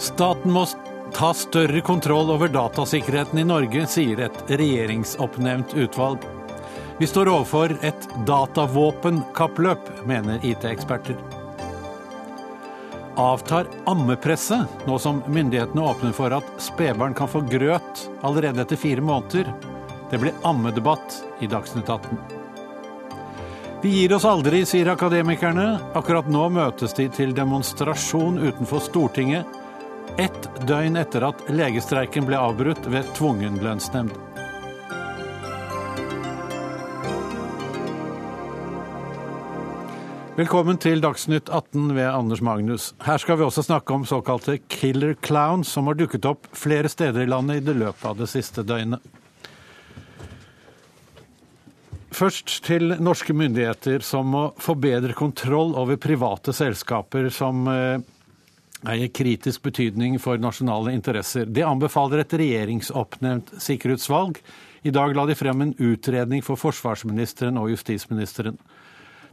Staten må ta større kontroll over datasikkerheten i Norge, sier et regjeringsoppnevnt utvalg. Vi står overfor et datavåpenkappløp, mener IT-eksperter. Avtar ammepresset nå som myndighetene åpner for at spedbarn kan få grøt allerede etter fire måneder? Det blir ammedebatt i Dagsnytt 18. Vi gir oss aldri, sier akademikerne. Akkurat nå møtes de til demonstrasjon utenfor Stortinget ett døgn etter at legestreiken ble avbrutt ved tvungen lønnsnemnd. Velkommen til Dagsnytt 18 ved Anders Magnus. Her skal vi også snakke om såkalte killer clowns som har dukket opp flere steder i landet i det løpet av det siste døgnet. Først til norske myndigheter som må få bedre kontroll over private selskaper som eh, eier kritisk betydning for nasjonale interesser. Det anbefaler et regjeringsoppnevnt sikkerhetsvalg. I dag la de frem en utredning for forsvarsministeren og justisministeren.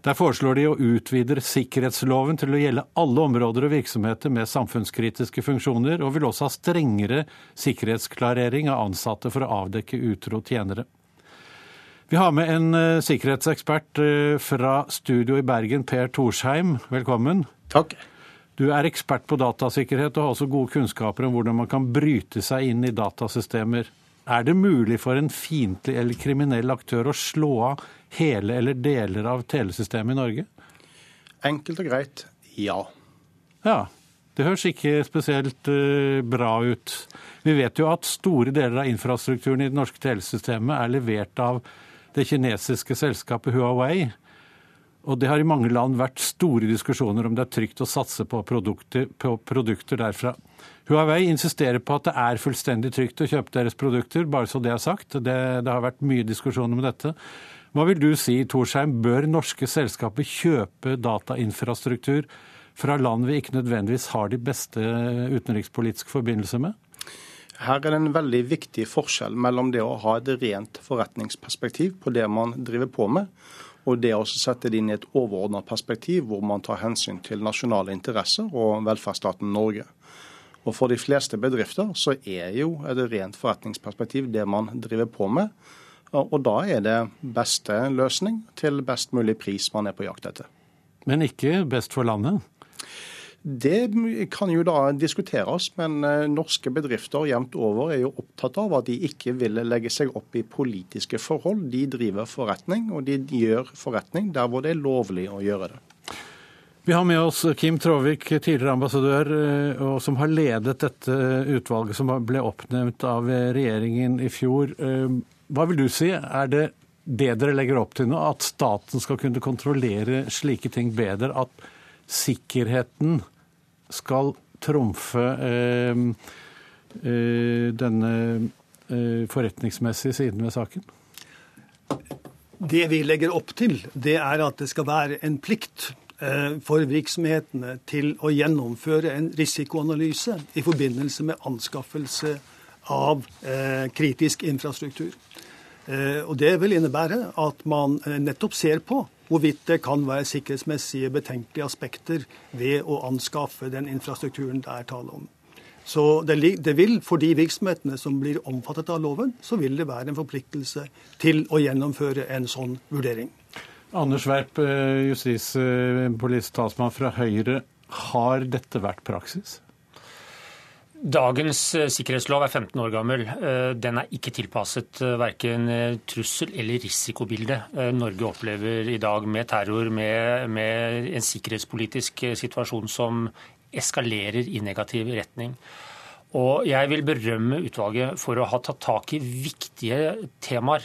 Der foreslår de å utvide sikkerhetsloven til å gjelde alle områder og virksomheter med samfunnskritiske funksjoner, og vil også ha strengere sikkerhetsklarering av ansatte for å avdekke utro tjenere. Vi har med en uh, sikkerhetsekspert uh, fra studio i Bergen, Per Torsheim. Velkommen. Takk. Du er ekspert på datasikkerhet og har også gode kunnskaper om hvordan man kan bryte seg inn i datasystemer. Er det mulig for en fiendtlig eller kriminell aktør å slå av hele eller deler av telesystemet i Norge? Enkelt og greit ja. Ja. Det høres ikke spesielt uh, bra ut. Vi vet jo at store deler av infrastrukturen i det norske telesystemet er levert av det kinesiske selskapet Huawei. Og det har i mange land vært store diskusjoner om det er trygt å satse på produkter, på produkter derfra. Huawei insisterer på at det er fullstendig trygt å kjøpe deres produkter, bare så det er sagt. Det, det har vært mye diskusjoner om dette. Hva vil du si, Torsheim, bør norske selskaper kjøpe datainfrastruktur fra land vi ikke nødvendigvis har de beste utenrikspolitiske forbindelser med? Her er det en veldig viktig forskjell mellom det å ha et rent forretningsperspektiv på det man driver på med, og det å sette det inn i et overordnet perspektiv hvor man tar hensyn til nasjonale interesser og velferdsstaten Norge. Og For de fleste bedrifter så er jo et rent forretningsperspektiv det man driver på med. Og da er det beste løsning til best mulig pris man er på jakt etter. Men ikke best for landet? Det kan jo da diskuteres, men eh, norske bedrifter jevnt over er jo opptatt av at de ikke vil legge seg opp i politiske forhold. De driver forretning, og de gjør forretning der hvor det er lovlig å gjøre det. Vi har med oss Kim Tråvik, tidligere ambassadør, eh, og som har ledet dette utvalget som ble oppnevnt av regjeringen i fjor. Eh, hva vil du si? Er det det dere legger opp til nå, at staten skal kunne kontrollere slike ting bedre? At sikkerheten skal trumfe eh, eh, denne eh, forretningsmessige siden ved saken? Det vi legger opp til, det er at det skal være en plikt eh, for virksomhetene til å gjennomføre en risikoanalyse i forbindelse med anskaffelse av eh, kritisk infrastruktur. Eh, og Det vil innebære at man nettopp ser på hvorvidt det kan være sikkerhetsmessige betenkelige aspekter ved å anskaffe den infrastrukturen det er tale om. Så det, vil, For de virksomhetene som blir omfattet av loven, så vil det være en forpliktelse til å gjennomføre en sånn vurdering. Anders Werp, eh, justispolitisk talsmann fra Høyre. Har dette vært praksis? Dagens eh, sikkerhetslov er 15 år gammel. Eh, den er ikke tilpasset eh, verken trussel- eller risikobilde Norge opplever i dag, med terror, med, med, en sikkerhetspolitisk situasjon som eskalerer i negativ retning. Og jeg vil berømme utvalget for å ha tatt tak i viktige temaer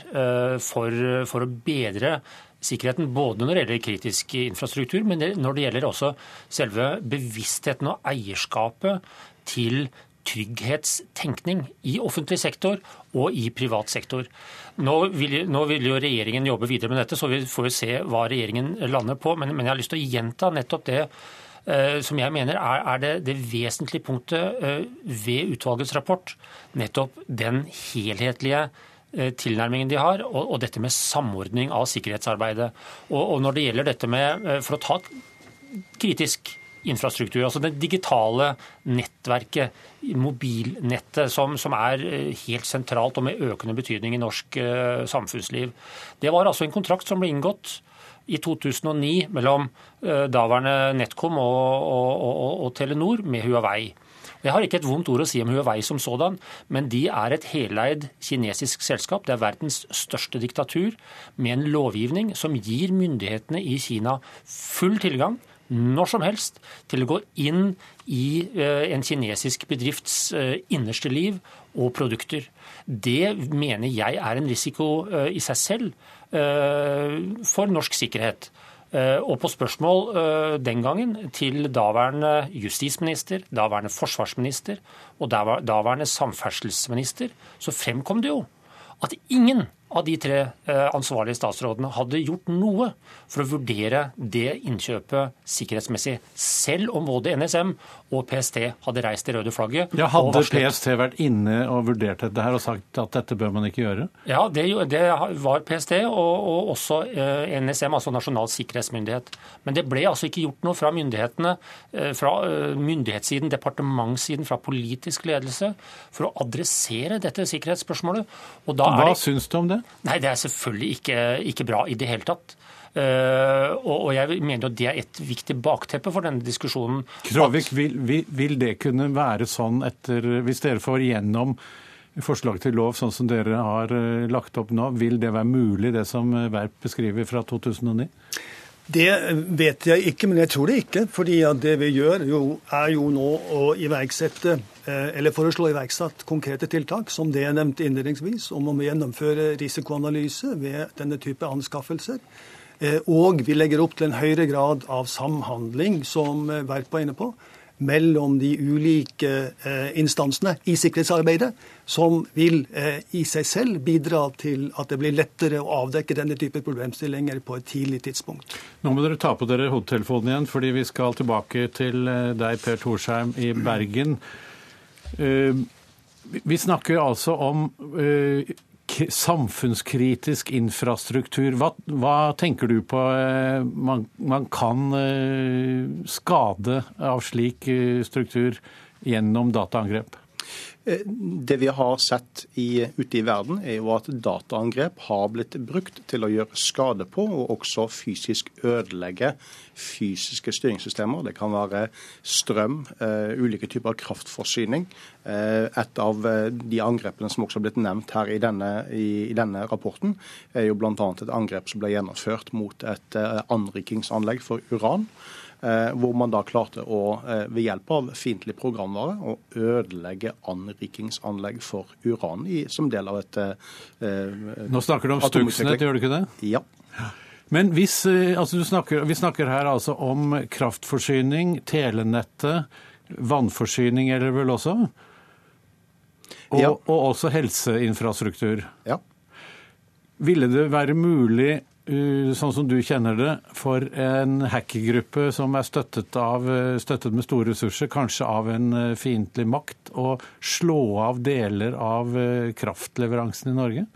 for, for å bedre sikkerheten, både når det gjelder kritisk infrastruktur, men når det gjelder også selve bevisstheten og eierskapet til trygghetstenkning i offentlig sektor og i privat sektor. Nå vil, nå vil, jo regjeringen jobbe videre med dette, så vi får jo se hva regjeringen lander på. Men, men jeg har lyst til å gjenta nettopp det eh, som jeg mener er, er det, det, vesentlige punktet eh, ved utvalgets rapport. Nettopp den helhetlige eh, tilnærmingen de har, og, og, dette med samordning av sikkerhetsarbeidet. Og, og når det gjelder dette med, for å ta kritisk infrastruktur. Altså det digitale nettverket, mobilnettet, som, som, er helt sentralt og med økende betydning i norsk uh, samfunnsliv. Det var altså en kontrakt som ble inngått i 2009 mellom uh, daværende NetCom og, og, og, og Telenor med Huawei. Jeg har ikke et vondt ord å si om Huawei som sådan, men de er et heleid kinesisk selskap. Det er verdens største diktatur med en lovgivning som gir myndighetene i Kina full tilgang når som helst til å gå inn i eh, en kinesisk bedrifts eh, innerste liv og produkter. Det mener jeg er en risiko eh, i seg selv for norsk sikkerhet. Og på spørsmål den gangen til daværende justisminister, daværende forsvarsminister og daværende samferdselsminister, så fremkom det jo at ingen av de tre eh, ansvarlige statsrådene hadde gjort noe for å vurdere det innkjøpet sikkerhetsmessig, selv om både NSM og PST hadde reist det røde flagget. Ja, Hadde PST vært inne og vurdert dette her og sagt at dette bør man ikke gjøre? Ja, det, det var PST og, og, også eh, NSM, altså Nasjonal sikkerhetsmyndighet. Men det ble altså ikke gjort noe fra myndighetene, eh, fra myndighetssiden, departementssiden, fra politisk ledelse, for å adressere dette sikkerhetsspørsmålet. Hva det... syns du om det? Nei, det er selvfølgelig ikke, ikke bra i det hele tatt. Uh, og jeg mener at det er et viktig bakteppe for denne diskusjonen. Kravik, vil, vil, vil, det kunne være sånn etter, hvis dere får igjennom forslag til lov sånn som dere har uh, lagt opp nå, vil det være mulig, det som Werp beskriver fra 2009? Det vet jeg ikke, men jeg tror det ikke. fordi det vi gjør, jo, er jo nå å iverksette, eh, eller foreslå iverksatt konkrete tiltak, som det jeg nevnte innledningsvis, om å gjennomføre risikoanalyse ved denne type anskaffelser. Eh, og vi legger opp til en høyere grad av samhandling, som verpa var inne på mellom de ulike eh, instansene i sikkerhetsarbeidet, som vil eh, i seg selv bidra til at det blir lettere å avdekke denne type problemstillinger på et tidlig tidspunkt. Nå må dere ta på dere hodetelefonen igjen, fordi vi skal tilbake til eh, deg, Per Torsheim i Bergen. Vi snakker altså om samfunnskritisk infrastruktur. Hva, hva, tenker du på eh, man, man kan eh, skade av slik eh, struktur gjennom dataangrep? Eh, det vi har sett i, ute i verden, er jo at dataangrep har blitt brukt til å gjøre skade på, og også fysisk ødelegge fysiske styringssystemer. Det kan være strøm, uh, ulike typer kraftforsyning. Uh, et av de angrepene som også har blitt nevnt her i denne, i, i denne rapporten, er jo bl.a. et angrep som ble gjennomført mot et uh, anrikingsanlegg for uran. Eh, hvor man da klarte å, eh, ved hjelp av fiendtlig programvare, å ødelegge anrikingsanlegg for uran i, som del av et eh, Nå snakker du om Stuxnet, gjør du ikke det? Ja. Men hvis, altså snakker, Vi snakker her altså om kraftforsyning, telenettet, vannforsyning eller vel også? Og, ja. og også helseinfrastruktur. Ja. Ville det være mulig sånn som du kjenner det, for en hackergruppe som er støttet, av, støttet med store ressurser, kanskje av en eh, fiendtlig makt, å slå av deler av eh, kraftleveransen i Norge?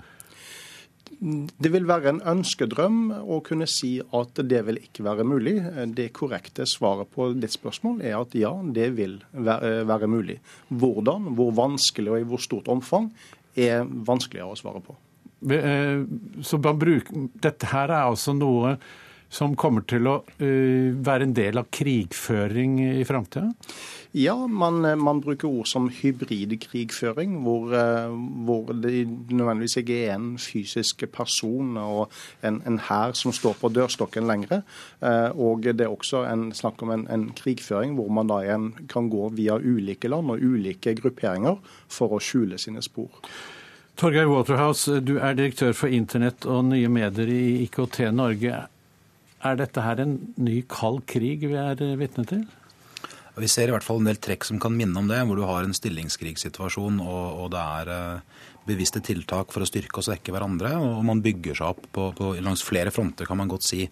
Det vil være en ønskedrøm å kunne si at det vil ikke være mulig. Det korrekte svaret på ditt spørsmål er at ja, det vil være mulig. Hvordan, hvor vanskelig og i hvor stort omfang er vanskeligere å svare på. Eh, så bruker, dette her er altså noe som kommer til å uh, være en del av krigføring i framtida? Ja, man, man, bruker ord som hybridkrigføring, hvor, hvor, det nødvendigvis ikke er en fysisk person og en, en hær som står på dørstokken lenger. Og det er også en, snakk om en, en, krigføring hvor man da igjen kan gå via ulike land og ulike grupperinger for å skjule sine spor. Torgeir Waterhouse, du er direktør for internett og nye medier i IKT Norge. Er dette her en ny kald krig vi er vitne til? Vi ser i hvert fall en del trekk som kan minne om det, hvor du har en stillingskrigssituasjon og, og det er eh, bevisste tiltak for å styrke og svekke hverandre. Og man bygger seg opp på, på, langs flere fronter, kan man godt si.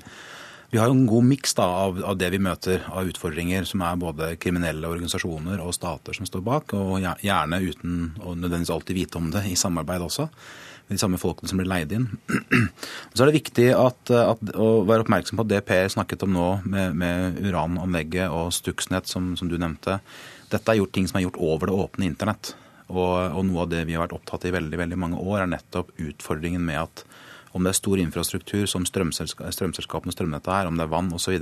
Vi har jo en god miks av, av, det vi møter av utfordringer, som er både kriminelle organisasjoner og stater som står bak, og gjerne uten å nødvendigvis alltid vite om det, i samarbeid også med de samme folkene som blir leid inn. Så er det viktig at, at, å være oppmerksom på det Per snakket om nå, med, med urananlegget og Stuxnet, som, som, du nevnte. Dette er gjort ting som er gjort over det åpne internett. Og, og, noe av det vi har vært opptatt i veldig, veldig mange år, er nettopp utfordringen med at om det er stor infrastruktur som strømselskapene og strømnettet er, om det er vann osv.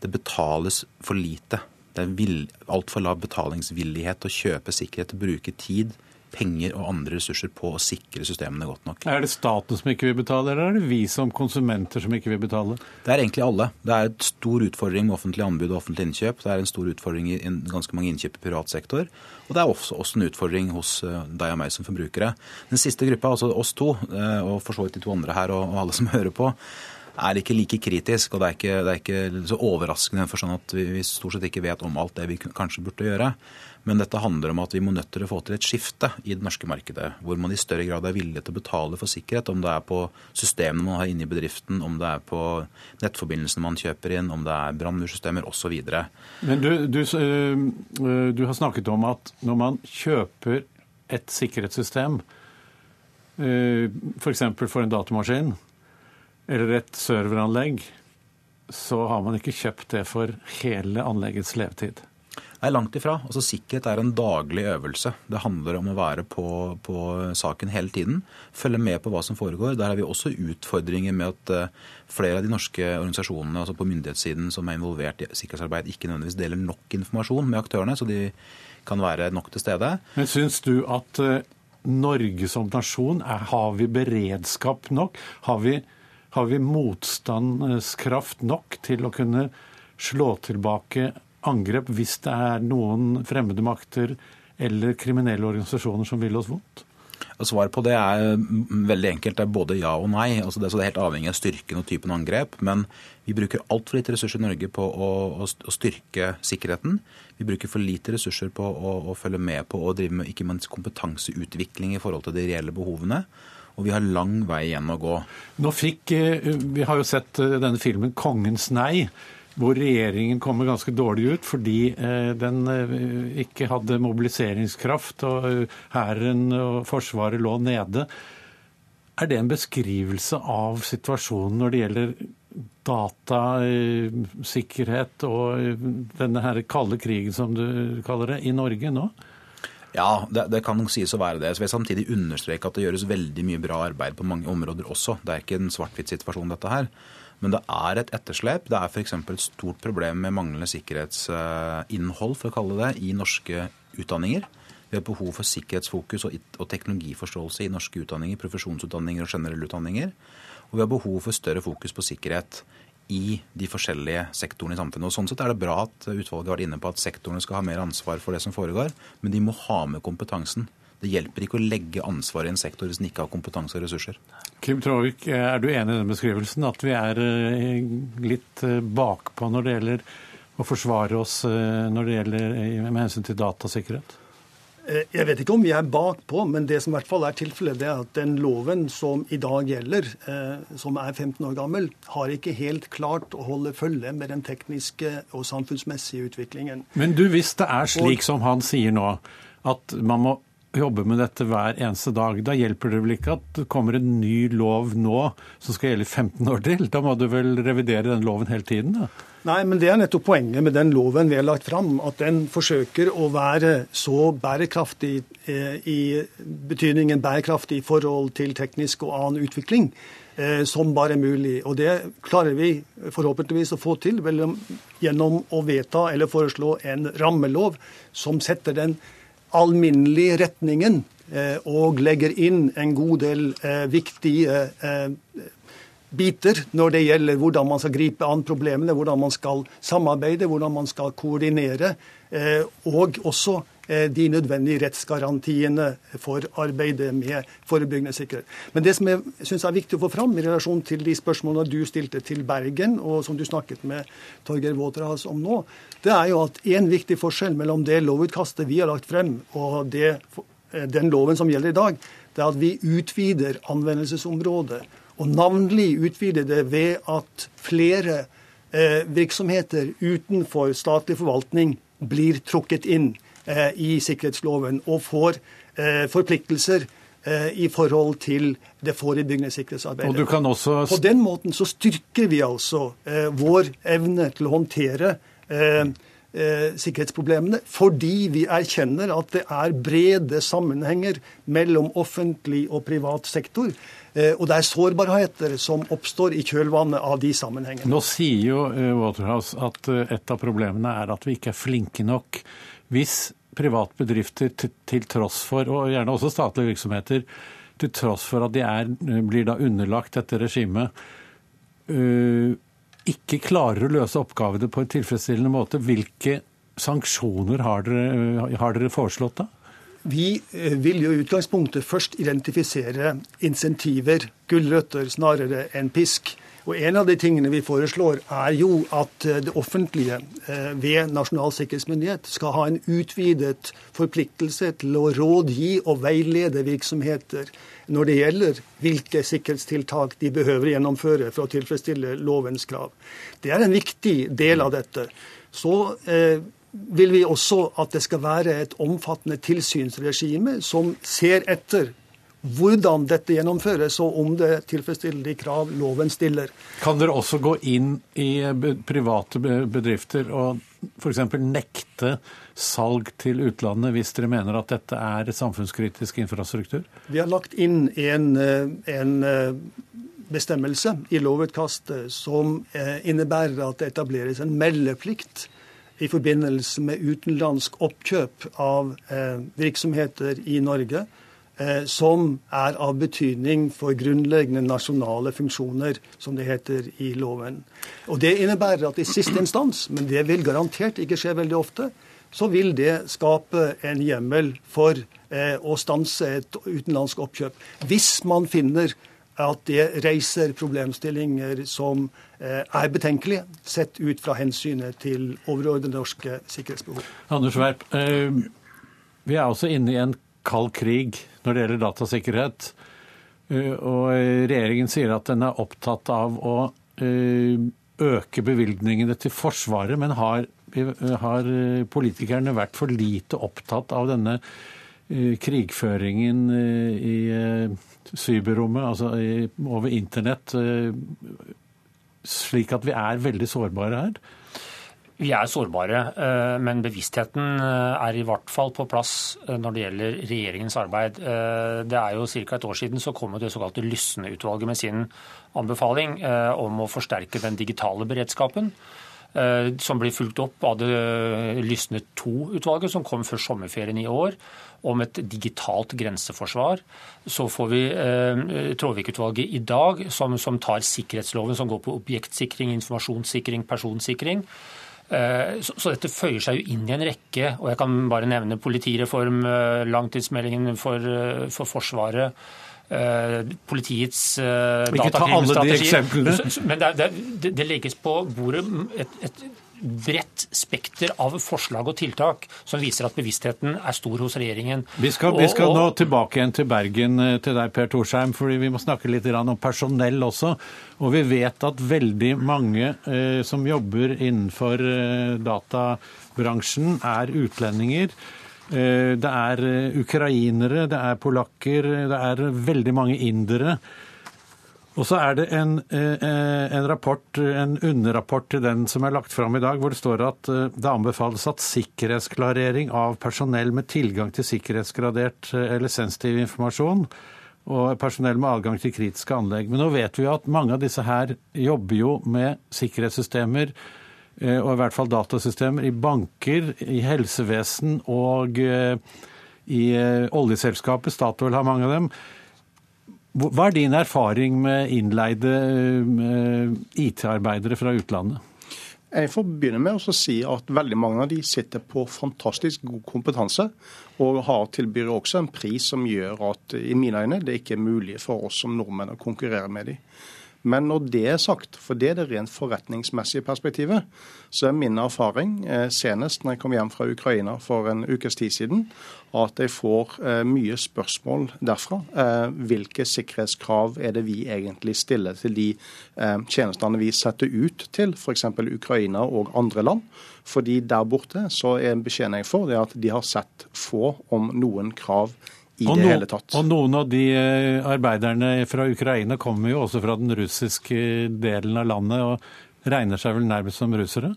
Det betales for lite. Det er altfor lav betalingsvillighet til å kjøpe sikkerhet, å bruke tid penger og andre ressurser på å sikre systemene godt nok. Er det staten som ikke vil betale, eller er det vi som konsumenter som ikke vil betale? Det er egentlig alle. Det er en stor utfordring med offentlig anbud og offentlig innkjøp. Det er en stor utfordring i ganske mange innkjøp i privat sektor. Og det er også, også en utfordring hos eh, deg og meg som forbrukere. Den siste gruppa, altså oss to, eh, og for så vidt de to andre her og alle som hører på, er ikke like kritisk, og det er ikke, det er ikke så overraskende for sånn at vi, vi stort sett ikke vet om alt det vi kanskje burde gjøre. Men dette handler om at vi må nødt til å få til et skifte i det norske markedet, hvor man i større grad er villig til å betale for sikkerhet, om det er på systemene man har inne i bedriften, om det er på nettforbindelsene man kjøper inn, om det er brannmursystemer osv. Men du, du, øh, du har snakket om at når man kjøper et sikkerhetssystem, f.eks. For, for en datamaskin eller et serveranlegg, så har man ikke kjøpt det for hele anleggets levetid. Nei, langt ifra. Altså, sikkerhet er en daglig øvelse. Det handler om å være på, på, saken hele tiden. Følge med på hva som foregår. Der har vi også utfordringer med at uh, flere av de norske organisasjonene altså på myndighetssiden som er involvert i sikkerhetsarbeid, ikke nødvendigvis deler nok informasjon med aktørene, så de kan være nok til stede. Men syns du at uh, Norge som nasjon, er, har vi beredskap nok? Har vi, har vi motstandskraft nok til å kunne slå tilbake angrep hvis det er noen fremmede makter eller kriminelle organisasjoner som vil oss vondt? Svaret på det er veldig enkelt. Det er både ja og nei. Altså det, er helt avhengig av styrken og typen angrep. Men vi bruker altfor lite ressurser i Norge på å, å, styrke sikkerheten. Vi bruker for lite ressurser på å, å følge med på og drive med ikke minst kompetanseutvikling i forhold til de reelle behovene. Og vi har lang vei igjen å gå. Nå fikk, eh, Vi har jo sett eh, denne filmen 'Kongens nei' hvor regjeringen kommer ganske dårlig ut fordi eh, den eh, ikke hadde mobiliseringskraft, og eh, hæren og Forsvaret lå nede. Er det en beskrivelse av situasjonen når det gjelder datasikkerhet og denne her kalde krigen, som du kaller det, i Norge nå? Ja, det, det, kan nok sies å være det. Så vil jeg samtidig understreke at det gjøres veldig mye bra arbeid på mange områder også. Det er ikke en svart-hvitt situasjon, dette her. Men det er et etterslep. Det er f.eks. et stort problem med manglende sikkerhetsinnhold, for å kalle det, i norske utdanninger. Vi har behov for sikkerhetsfokus og teknologiforståelse i norske utdanninger, profesjonsutdanninger og generelle utdanninger. Og vi har behov for større fokus på sikkerhet i de forskjellige sektorene i samfunnet. Og Sånn sett er det bra at utvalget har vært inne på at sektorene skal ha mer ansvar for det som foregår, men de må ha med kompetansen. Det hjelper ikke å legge ansvar i en sektor hvis den ikke har kompetanse og ressurser. Kim Tråvik, er du enig i den beskrivelsen, at vi er eh, litt eh, bakpå når det gjelder å forsvare oss eh, når det gjelder med hensyn til datasikkerhet? Jeg vet ikke om vi er bakpå, men det som i hvert fall er tilfellet, det er at den loven som i dag gjelder, som er 15 år gammel, har ikke helt klart å holde følge med den tekniske og samfunnsmessige utviklingen. Men du, hvis det er slik som han sier nå, at man må jobber med dette hver eneste dag. Da hjelper det vel ikke at det kommer en ny lov nå som skal gjelde 15 år til? Da må du vel revidere den loven hele tiden? da? Nei, men det er nettopp poenget med den loven vi har lagt fram. At den forsøker å være så bærekraftig eh, i betydningen bærekraftig i forhold til teknisk og annen utvikling eh, som bare mulig. Og det klarer vi forhåpentligvis å få til gjennom å vedta eller foreslå en rammelov som setter den alminnelige retningen eh, og legger inn en god del eh, viktige eh, biter når det gjelder hvordan man skal gripe an problemene, hvordan man skal samarbeide, hvordan man skal koordinere, og også de nødvendige rettsgarantiene for arbeidet med forebyggende sikkerhet. Men det som jeg syns er viktig å få fram i relasjon til de spørsmålene du stilte til Bergen, og som du snakket med Torgeir Waterhouse om nå, det er jo at en viktig forskjell mellom det lovutkastet vi har lagt frem, og det, eh, den loven som gjelder i dag, det er at vi utvider anvendelsesområdet. Og navnlig utvider det ved at flere virksomheter utenfor statlig forvaltning blir trukket inn i sikkerhetsloven og får forpliktelser i forhold til det forebyggende sikkerhetsarbeidet. Også... På den måten så styrker vi altså vår evne til å håndtere eh, sikkerhetsproblemene, fordi vi erkjenner at det er brede sammenhenger mellom offentlig og privat sektor. Eh, og det er sårbarheter som oppstår i kjølvannet av de sammenhengene. Nå sier jo eh, Waterhouse at eh, et av problemene er at vi ikke er flinke nok. Hvis privatbedrifter til, til tross for, og gjerne også statlige virksomheter, til tross for at de er, blir da underlagt dette regimet, uh, ikke klarer å løse oppgavene på en tilfredsstillende måte, hvilke sanksjoner har dere, har dere foreslått da? Vi eh, vil jo i utgangspunktet først identifisere insentiver, gulrøtter, snarere enn pisk. Og En av de tingene vi foreslår, er jo at eh, det offentlige eh, ved Nasjonal sikkerhetsmyndighet skal ha en utvidet forpliktelse til å rådgi og veilede virksomheter når det gjelder hvilke sikkerhetstiltak de behøver gjennomføre for å tilfredsstille lovens krav. Det er en viktig del av dette. Så eh, vil vi også at det skal være et omfattende tilsynsregime som ser etter hvordan dette gjennomføres, og om det tilfredsstiller de krav loven stiller. Kan dere også gå inn i private bedrifter og f.eks. nekte salg til utlandet hvis dere mener at dette er samfunnskritisk infrastruktur? Vi har lagt inn en, en bestemmelse i lovutkastet som eh, innebærer at det etableres en meldeplikt i forbindelse med utenlandsk oppkjøp av eh, virksomheter i Norge Eh, som er av betydning for grunnleggende nasjonale funksjoner, som det heter i loven. Og Det innebærer at i siste instans, men det vil garantert ikke skje veldig ofte, så vil det skape en hjemmel for eh, å stanse et utenlandsk oppkjøp. Hvis man finner at det reiser problemstillinger som eh, er betenkelige, sett ut fra hensynet til overordnede norske sikkerhetsbehov. Anders Werp, vi er også inne i en kald krig når det gjelder datasikkerhet. Eh, og regjeringen sier at den er opptatt av å eh, øke bevilgningene til Forsvaret, men har, har politikerne vært for lite opptatt av denne eh, krigføringen i cyberrommet, altså over internett, slik at vi er veldig sårbare her? Vi er sårbare, eh, men bevisstheten eh, er i hvert fall på plass eh, når det gjelder regjeringens arbeid. Det er jo Ca. et år siden så kom det såkalte Lysne-utvalget med sin anbefaling om å forsterke den digitale beredskapen. Som blir fulgt opp av det Lysne 2-utvalget, som kom før sommerferien i år, om et digitalt grenseforsvar. Så får vi Tråvik-utvalget i dag, som, som tar sikkerhetsloven, som går på objektsikring, informasjonssikring, personsikring. Eh, så dette føyer seg jo inn i en rekke, og jeg kan bare nevne politireform, eh, langtidsmeldingen for, eh, for Forsvaret, politiets datakrimstrategi. Men det, det, det, legges på bordet et, et bredt spekter av forslag og tiltak som viser at bevisstheten er stor hos regjeringen. Vi skal, vi skal nå tilbake igjen til Bergen eh, til deg, Per Torsheim, fordi vi må snakke litt om personell også. Og vi vet at veldig mange eh, som jobber innenfor eh, databransjen, er utlendinger. Eh, det er eh, ukrainere, det er polakker, det er veldig mange indere. Og så er det en, eh, en, rapport, en underrapport til den som er lagt fram i dag, hvor det står at eh, det anbefales at sikkerhetsklarering av personell med tilgang til sikkerhetsgradert eh, eller sensitiv informasjon og personell med adgang til kritiske anlegg. Men nå vet vi jo at mange av disse her jobber jo med sikkerhetssystemer, og i hvert fall datasystemer, i banker, i helsevesen og i oljeselskapet. Statoil har mange av dem. Hva er din erfaring med innleide eh, IT-arbeidere fra utlandet? Jeg får begynne med å si at veldig mange av de sitter på fantastisk god kompetanse, og har tilbyr også en pris som gjør at i mine øyne det ikke er mulig for oss som nordmenn å konkurrere med dem. Men når det er sagt, for det er det rent forretningsmessige perspektivet, så er min erfaring, eh, senest når jeg kom hjem fra Ukraina for en ukes tid siden, at jeg får eh, mye spørsmål derfra. Eh, hvilke sikkerhetskrav er det vi egentlig stiller til de tjenestene vi setter ut til f.eks. Ukraina og andre land? Fordi der borte så er beskjeden jeg får, det at de har sett få, om noen, krav i og det no, hele tatt. Og noen av de eh, arbeiderne fra Ukraina kommer jo også fra den russiske delen av landet. og regner seg vel nærmest som russere?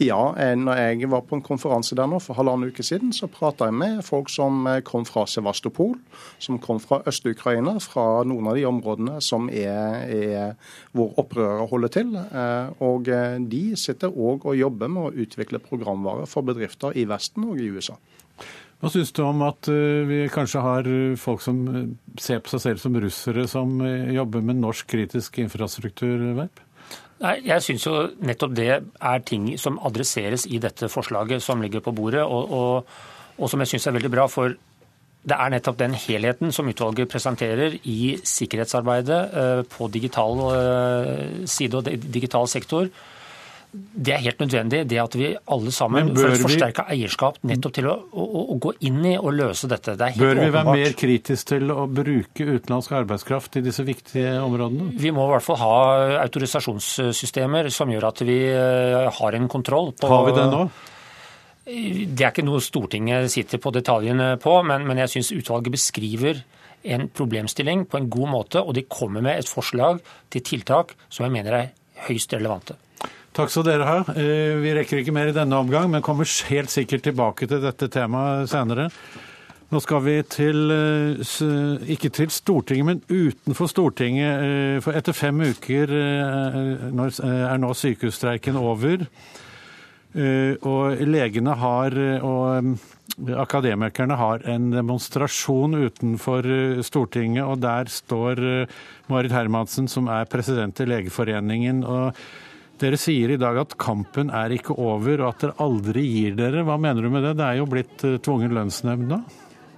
Ja, eh, når jeg var på en konferanse der nå for halvannen uke siden, så prata jeg med folk som eh, kom fra Sevastopol, som kom fra Øst-Ukraina, fra noen av de områdene som er, er hvor opprøret holder til. Og de sitter òg og jobber med å utvikle programvare for bedrifter i Vesten og i USA. Hva syns du om at eh, vi kanskje har eh, folk som eh, ser på seg selv som russere, som jobber med norsk kritisk infrastruktur, Verp? Nei, Jeg syns jo nettopp det er ting som adresseres i dette forslaget som ligger på bordet, og, og, og som jeg syns er veldig bra. For det er nettopp den helheten som utvalget presenterer i sikkerhetsarbeidet på digital side og digital sektor, det er helt nødvendig, det at vi alle sammen får et forsterka eierskap nettopp til å, å, å, gå inn i og løse dette. Det bør vi være mer kritiske til å bruke utenlandsk arbeidskraft i disse viktige områdene? Vi må i hvert fall ha autorisasjonssystemer som gjør at vi eh, har en kontroll. På, har vi det nå? Det er ikke noe Stortinget sitter på detaljene på, men, men jeg syns utvalget beskriver en problemstilling på en god måte, og de kommer med et forslag til tiltak som jeg mener er høyst relevante. Takk skal dere ha. Eh, vi rekker ikke mer i denne omgang, men kommer helt sikkert tilbake til dette temaet senere. Nå skal vi til, eh, ikke til Stortinget, men utenfor Stortinget. Eh, for etter fem uker er nå sykehusstreiken over. Og legene har, og akademikerne har en demonstrasjon utenfor Stortinget, og der står Marit Hermansen, som er president i Legeforeningen. og dere sier i dag at kampen er ikke over, og at dere aldri gir dere. Hva mener du med det? Det er jo blitt eh, tvungen lønnsnemnd nå?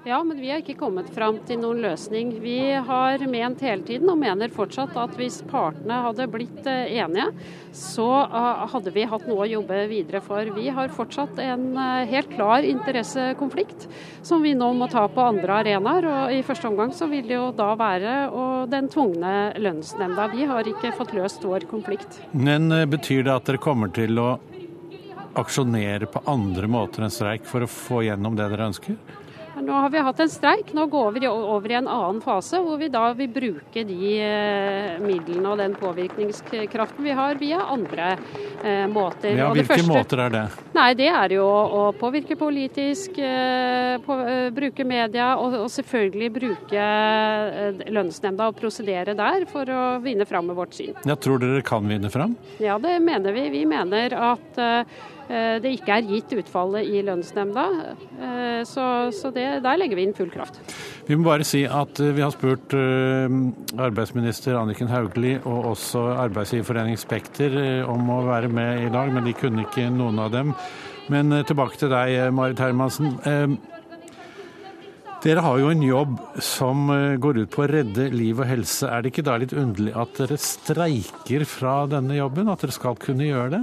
Ja, men vi har ikke kommet fram til noen løsning. Vi har ment hele tiden, og mener fortsatt, at hvis partene hadde blitt eh, enige, så eh, hadde vi hatt noe å jobbe videre for. Vi har fortsatt en eh, helt klar interessekonflikt som vi nå må ta på andre arenaer. Og i første omgang så vil det jo da være den tvungne lønnsnemnda. Vi har ikke fått løst vår konflikt. Men betyr det at dere kommer til å aksjonere på andre måter enn streik for å få gjennom det dere ønsker? Nå har vi hatt en streik, nå går vi over i en annen fase hvor vi da vil bruke de eh, midlene og den påvirkningskraften vi har via andre eh, måter. Ja, Hvilke første, måter er det? Nei, Det er jo å påvirke politisk, eh, på, bruke media og, og selvfølgelig bruke lønnsnemnda og prosedere der for å vinne fram med vårt syn. Ja, Tror dere kan vinne fram? Ja, det mener vi. Vi mener at det ikke er gitt utfallet i lønnsnemnda. Eh, så, så det, der legger vi inn full kraft. Vi må bare si at eh, vi har spurt arbeidsminister Anniken Hauglie og også Arbeidsgiverforeningen Spekter om å være med i dag, men de kunne ikke noen av dem. Men tilbake til deg, Marit Hermansen. Dere har jo en jobb som går ut på å redde liv og helse. Er det ikke da litt underlig at dere streiker fra denne jobben? At dere skal kunne gjøre det?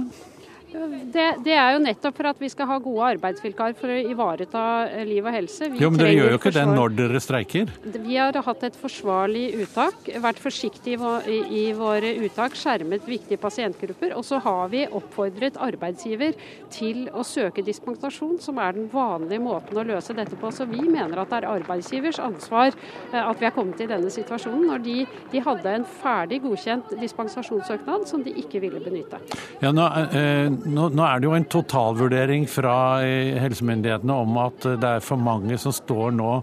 Det, det, er jo nettopp for at vi skal ha gode arbeidsvilkår for å ivareta eh, liv og helse. Vi jo, Men dere gjør jo ikke det når dere streiker? Vi har hatt et forsvarlig uttak, vært forsiktige i, i våre uttak, skjermet viktige pasientgrupper. Og så har vi oppfordret arbeidsgiver til å søke dispensasjon, som er den vanlige måten å løse dette på. Så vi mener at det er arbeidsgivers ansvar eh, at vi er kommet i denne situasjonen, når de, de hadde en ferdig godkjent dispensasjonssøknad som de ikke ville benytte. Ja, nå, eh, nå, nå er det jo en totalvurdering fra eh, helsemyndighetene om at det er for mange som står nå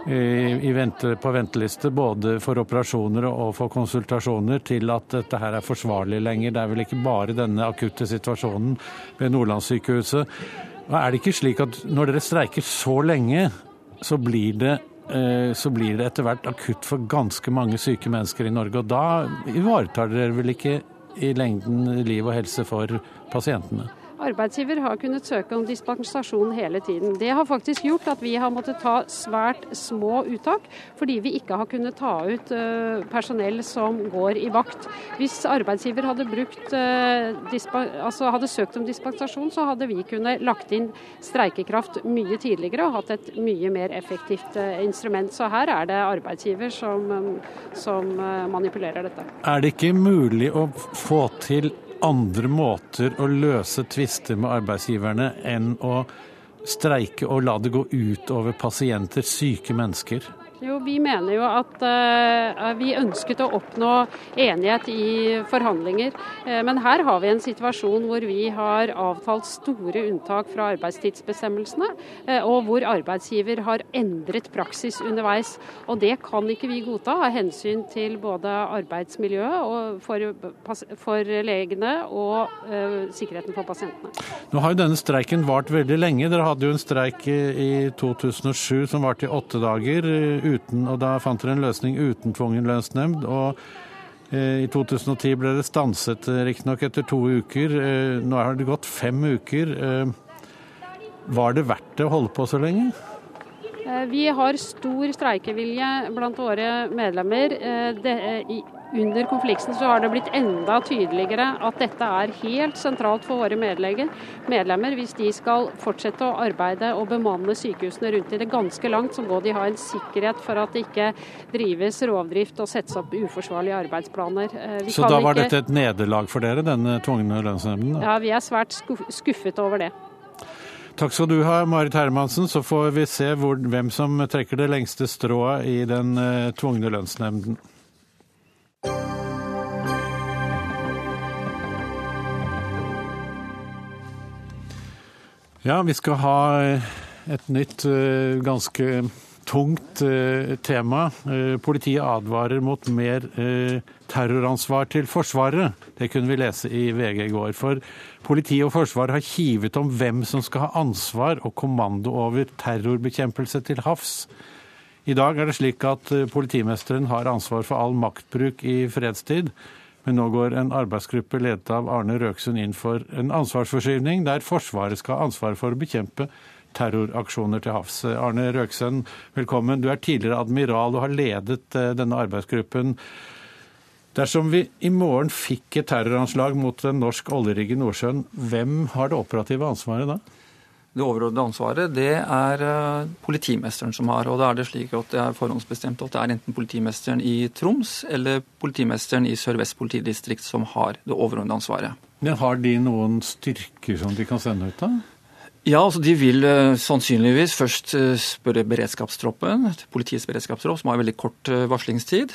i vente, på venteliste både for operasjoner og for konsultasjoner til at dette her er forsvarlig lenger. Det er vel ikke bare denne akutte situasjonen ved Nordlandssykehuset. Er det ikke slik at når dere streiker så lenge, så blir det eh, så blir det etter hvert akutt for ganske mange syke mennesker i Norge. Og da ivaretar dere vel ikke i lengden liv og helse for pasientene? Arbeidsgiver har kunnet søke om dispensasjon hele tiden. Det har faktisk gjort at vi har måttet ta svært små uttak, fordi vi ikke har kunnet ta ut uh, personell som går i vakt. Hvis arbeidsgiver hadde, brukt, uh, altså hadde søkt om dispensasjon, så hadde vi kunnet lagt inn streikekraft mye tidligere og hatt et mye mer effektivt uh, instrument. Så her er det arbeidsgiver som, som manipulerer dette. Er det ikke mulig å få til andre måter å løse tvister med arbeidsgiverne enn å streike og la det gå ut over pasienter, syke mennesker? Jo, Vi mener jo at uh, vi ønsket å oppnå enighet i forhandlinger. Uh, men her har vi en situasjon hvor vi har avtalt store unntak fra arbeidstidsbestemmelsene, uh, og hvor arbeidsgiver har endret praksis underveis. Og Det kan ikke vi godta av hensyn til både arbeidsmiljøet for, for, legene og sikkerheten for pasientene. Nå har jo denne streiken vart veldig lenge. Dere hadde jo en streik i 2007 som varte i åtte dager uten, og da fant dere en løsning uten tvungen lønnsnemnd. og eh, i 2010 ble det stanset, eh, riktignok etter to uker. Eh, nå har det gått fem uker. Var det verdt det å holde på så lenge? Vi har stor streikevilje blant våre medlemmer. Det, under konflikten så har det blitt enda tydeligere at dette er helt sentralt for våre medlemmer. Hvis de skal fortsette å arbeide og bemanne sykehusene rundt i det ganske langt, så må de ha en sikkerhet for at det ikke drives rovdrift og settes opp uforsvarlige arbeidsplaner. Eh, vi så da var ikke... dette et nederlag for dere, denne tvungne lønnsnemnden? Ja, vi er svært skuffet over det. Takk skal du ha, Marit Hermansen. Så får vi se hvor, hvem som trekker det lengste strået i den uh, tvungne lønnsnemnden. Ja, vi skal ha eh, et nytt, eh, ganske tungt eh, tema. Politiet advarer mot mer terroransvar til Forsvaret. Det kunne vi lese i VG i går. For politiet og Forsvaret har kivet om hvem som skal ha ansvar og kommando over terrorbekjempelse til havs. I dag er det slik at politimesteren har ansvar for all maktbruk i fredstid. Men nå går en arbeidsgruppe ledet av Arne Røksund inn for en ansvarsforskyvning der Forsvaret skal ha ansvar for å bekjempe terroraksjoner til havs. Arne Røksund, velkommen. Du er tidligere admiral og har ledet eh, denne arbeidsgruppen. Dersom vi i morgen fikk et terroranslag mot en norsk oljerigg i Nordsjøen, hvem har det operative ansvaret da? Det overordnede ansvaret det er eh, politimesteren som har. og Da er det slik at det er forhåndsbestemt at det er enten politimesteren i Troms eller politimesteren i Sør-Vest politidistrikt som har det overordnede ansvaret. Men Har de noen styrker som de kan sende ut, da? Ja, altså De vil uh, sannsynligvis først uh, spørre beredskapstroppen, politiets beredskapstropp, som har veldig kort uh, varslingstid.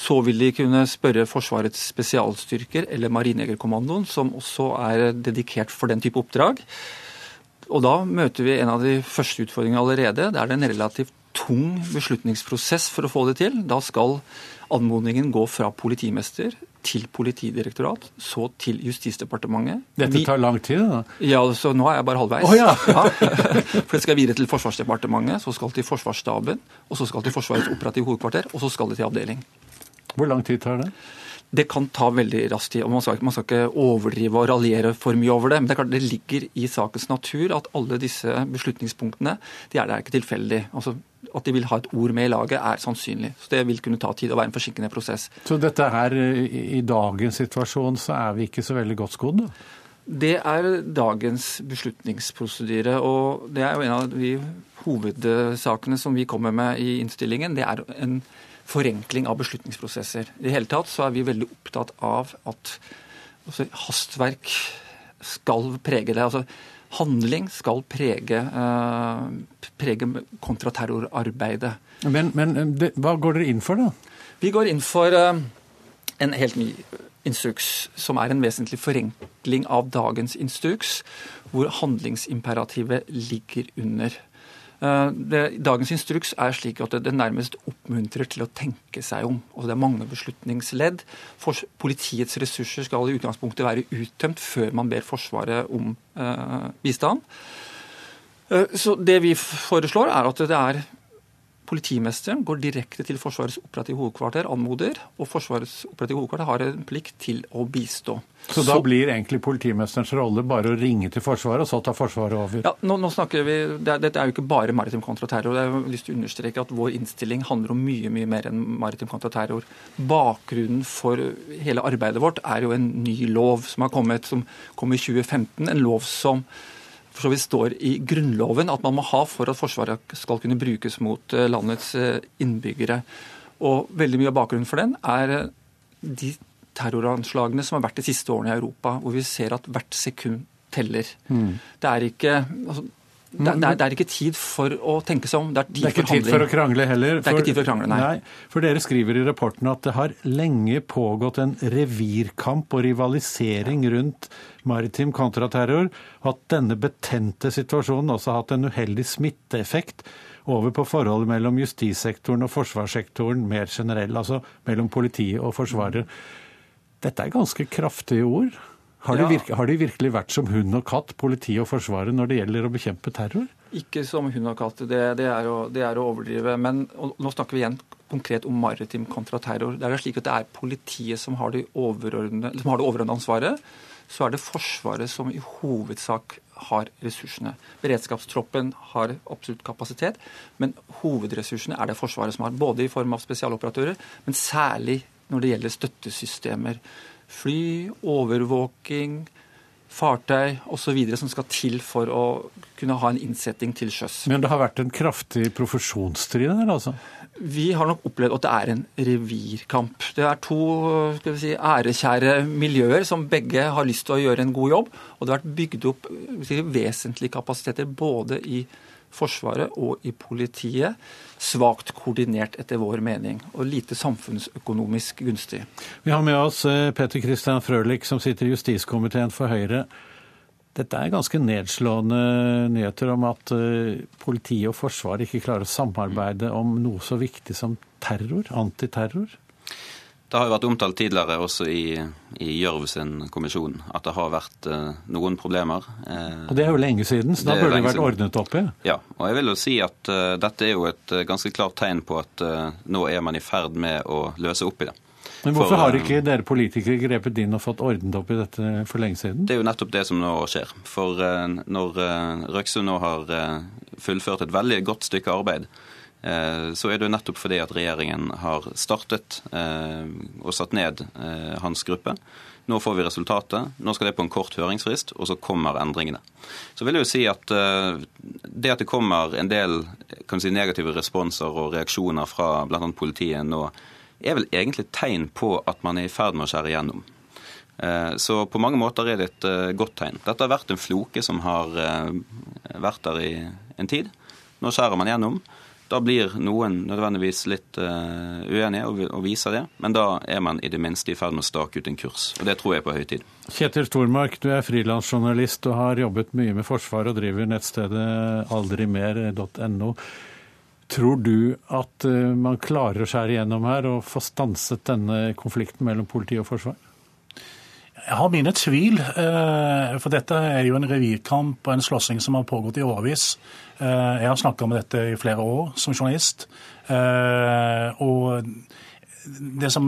Så vil de kunne spørre Forsvarets spesialstyrker eller Marinejegerkommandoen, som også er dedikert for den type oppdrag. Og da møter vi en av de første utfordringene allerede. Det er den relativt tung beslutningsprosess for å få det til. Da skal anmodningen gå fra politimester til politidirektorat, så til Justisdepartementet. Dette tar lang tid, da? Ja, så nå er jeg bare halvveis. Oh, ja. ja. For det skal videre til Forsvarsdepartementet, så skal til Forsvarsstaben, og så skal til Forsvarets operative hovedkvarter, og så skal det til avdeling. Hvor lang tid tar det? Det kan ta veldig rask tid. og man skal, man skal, ikke overdrive og raljere for mye over det. Men det, er klart, det ligger i sakens natur at alle disse beslutningspunktene de er der ikke tilfeldig. Altså, at de vil ha et ord med i laget, er sannsynlig. Så Det vil kunne ta tid og være en forsinkende prosess. Så dette her, i dagens situasjon så er vi ikke så veldig godt skodd? Det er dagens beslutningsprosedyre. Og det er jo en av de hovedsakene som vi kommer med i innstillingen. Det er en forenkling av beslutningsprosesser. I det hele tatt så er vi veldig opptatt av at altså, hastverk skal prege det. altså Handling skal prege, eh, prege kontraterrorarbeidet. Men, men eh, det, hva går dere inn for, da? Vi går inn for eh, en helt ny instruks, som er en vesentlig forenkling av dagens instruks, hvor handlingsimperativet ligger under. Eh, dagens instruks er slik at det, nærmest oppmuntrer til å tenke seg om. Og det er mange beslutningsledd. Politiets ressurser skal i utgangspunktet være uttømt før man ber Forsvaret om eh, bistand. Eh, så det vi foreslår, er at det er politimesteren går direkte til Forsvarets operative hovedkvarter, anmoder, og Forsvarets operative hovedkvarter har en plikt til å bistå. Så da blir egentlig politimesterens rolle bare å ringe til Forsvaret, og så tar Forsvaret over? Ja, nå, nå snakker vi, det Dette er jo ikke bare maritim kontraterror. Jeg har lyst til å understreke at Vår innstilling handler om mye mye mer enn maritim kontraterror. Bakgrunnen for hele arbeidet vårt er jo en ny lov som har kommet, som kom i 2015. En lov som for så vidt står i Grunnloven at man må ha for at Forsvaret skal kunne brukes mot eh, landets eh, innbyggere. Og veldig mye av bakgrunnen for den er eh, de terroranslagene som har vært de siste årene i Europa, hvor vi ser at hvert sekund teller. Mm. Det er ikke altså, det, det, er, det, er, ikke tid for å tenke seg om. Det er, tid det er ikke tid for å krangle heller. Det er ikke tid for å krangle, nei. nei. For dere skriver i rapporten at det har lenge pågått en revirkamp og rivalisering rundt maritim kontraterror, og at denne betente situasjonen også har hatt en uheldig smitteeffekt over på forholdet mellom justissektoren og forsvarssektoren mer generell, altså mellom politiet og Forsvaret. Dette er ganske kraftige ord. Har de, virke, har de, virkelig vært som hund og katt, politiet og Forsvaret, når det gjelder å bekjempe terror? Ikke som hund og katt, det, det, er, å, det er, å, overdrive. Men nå snakker vi igjen konkret om maritim kontraterror. Det er slik at det er politiet som har, de som har det overordnede ansvaret. Så er det Forsvaret som i hovedsak har ressursene. Beredskapstroppen har absolutt kapasitet, men hovedressursene er det Forsvaret som har. Både i form av spesialoperatører, men særlig når det gjelder støttesystemer fly, overvåking, fartøy osv. som skal til for å kunne ha en innsetting til sjøs. Men det har vært en kraftig profesjonsstrid her, altså? Vi har nok opplevd at det er en revirkamp. Det er to si, ærekjære miljøer som begge har lyst til å gjøre en god jobb. Og det har vært bygd opp si, vesentlige kapasiteter både i Forsvaret og i politiet svakt koordinert, etter vår mening, og lite samfunnsøkonomisk gunstig. Vi har med oss Petter Peter Christian Frølich, som sitter i justiskomiteen for Høyre. Dette er ganske nedslående nyheter om at eh, politiet og Forsvaret ikke klarer å samarbeide om noe så viktig som terror, antiterror? Det har jo vært omtalt tidligere også i, i Gjørv sin kommisjon at det har vært eh, noen problemer. Eh, og Det er jo lenge siden, så da burde det vært siden. ordnet opp i? Ja, og jeg vil jo si at uh, dette er jo et ganske klart tegn på at nå er man i ferd med å løse opp i det. Men hvorfor for, har ikke dere politikere grepet inn og fått ordnet opp i dette for lenge siden? Det er jo nettopp det som nå skjer. For når Røksund nå har fullført et veldig godt stykke arbeid, så er det jo nettopp fordi at regjeringen har startet eh, og satt ned eh, hans gruppe. Nå får vi resultatet. Nå skal det på en kort høringsfrist, og så kommer endringene. Så vil jeg jo si at det at det kommer en del si, negative responser og reaksjoner fra bl.a. politiet nå, er vel egentlig tegn på at man er i ferd med å skjære igjennom. Så på mange måter er det et godt tegn. Dette har vært en floke som har vært der i en tid. Nå skjærer man gjennom. Da blir noen nødvendigvis litt uh, uenige og, og, viser det, men da er man i det minste i ferd med å stake ut en kurs. Og det tror jeg på høy tid. Kjetil Stormark, du er frilansjournalist og har jobbet mye med Forsvaret og driver nettstedet aldrimer.no. Tror du at uh, man klarer å skjære igjennom her og få stanset denne konflikten mellom politi og forsvar? Jeg har mine tvil, eh, for dette er jo en revirkamp og en slåssing som har pågått i årevis. Eh, jeg har snakka om dette i flere år som journalist. Eh, og det som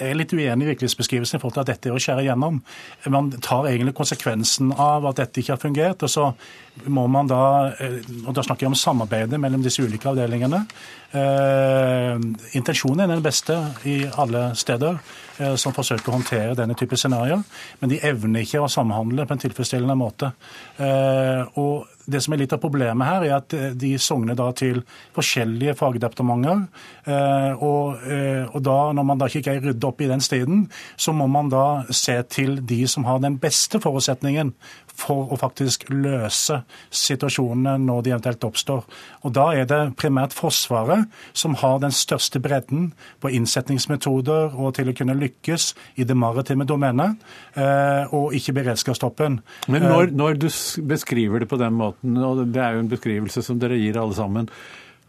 er litt uenig i virkelighetsbeskrivelsen i forhold til at dette er å skjære igjennom. Man tar egentlig konsekvensen av at dette ikke har fungert. og så må man da, og da snakker jeg om samarbeidet mellom disse ulike avdelingene. Eh, intensjonen er den beste i alle steder eh, som forsøker å håndtere denne type scenarioer, men de evner ikke å samhandle på en tilfredsstillende måte. Eh, og det som er litt av problemet her, er at de sogner da til forskjellige fagdepartementer. Og, og, da, når man da ikke greier rydde opp i den striden, så må man da se til de som har den beste forutsetningen for å faktisk løse situasjonene når de eventuelt oppstår. Og Da er det primært Forsvaret som har den største bredden på innsetningsmetoder og til å kunne lykkes i det maritime domenet, eh, og ikke beredskapstoppen. Men når, eh, når du beskriver det på den måten, og det er jo en beskrivelse som dere gir alle sammen,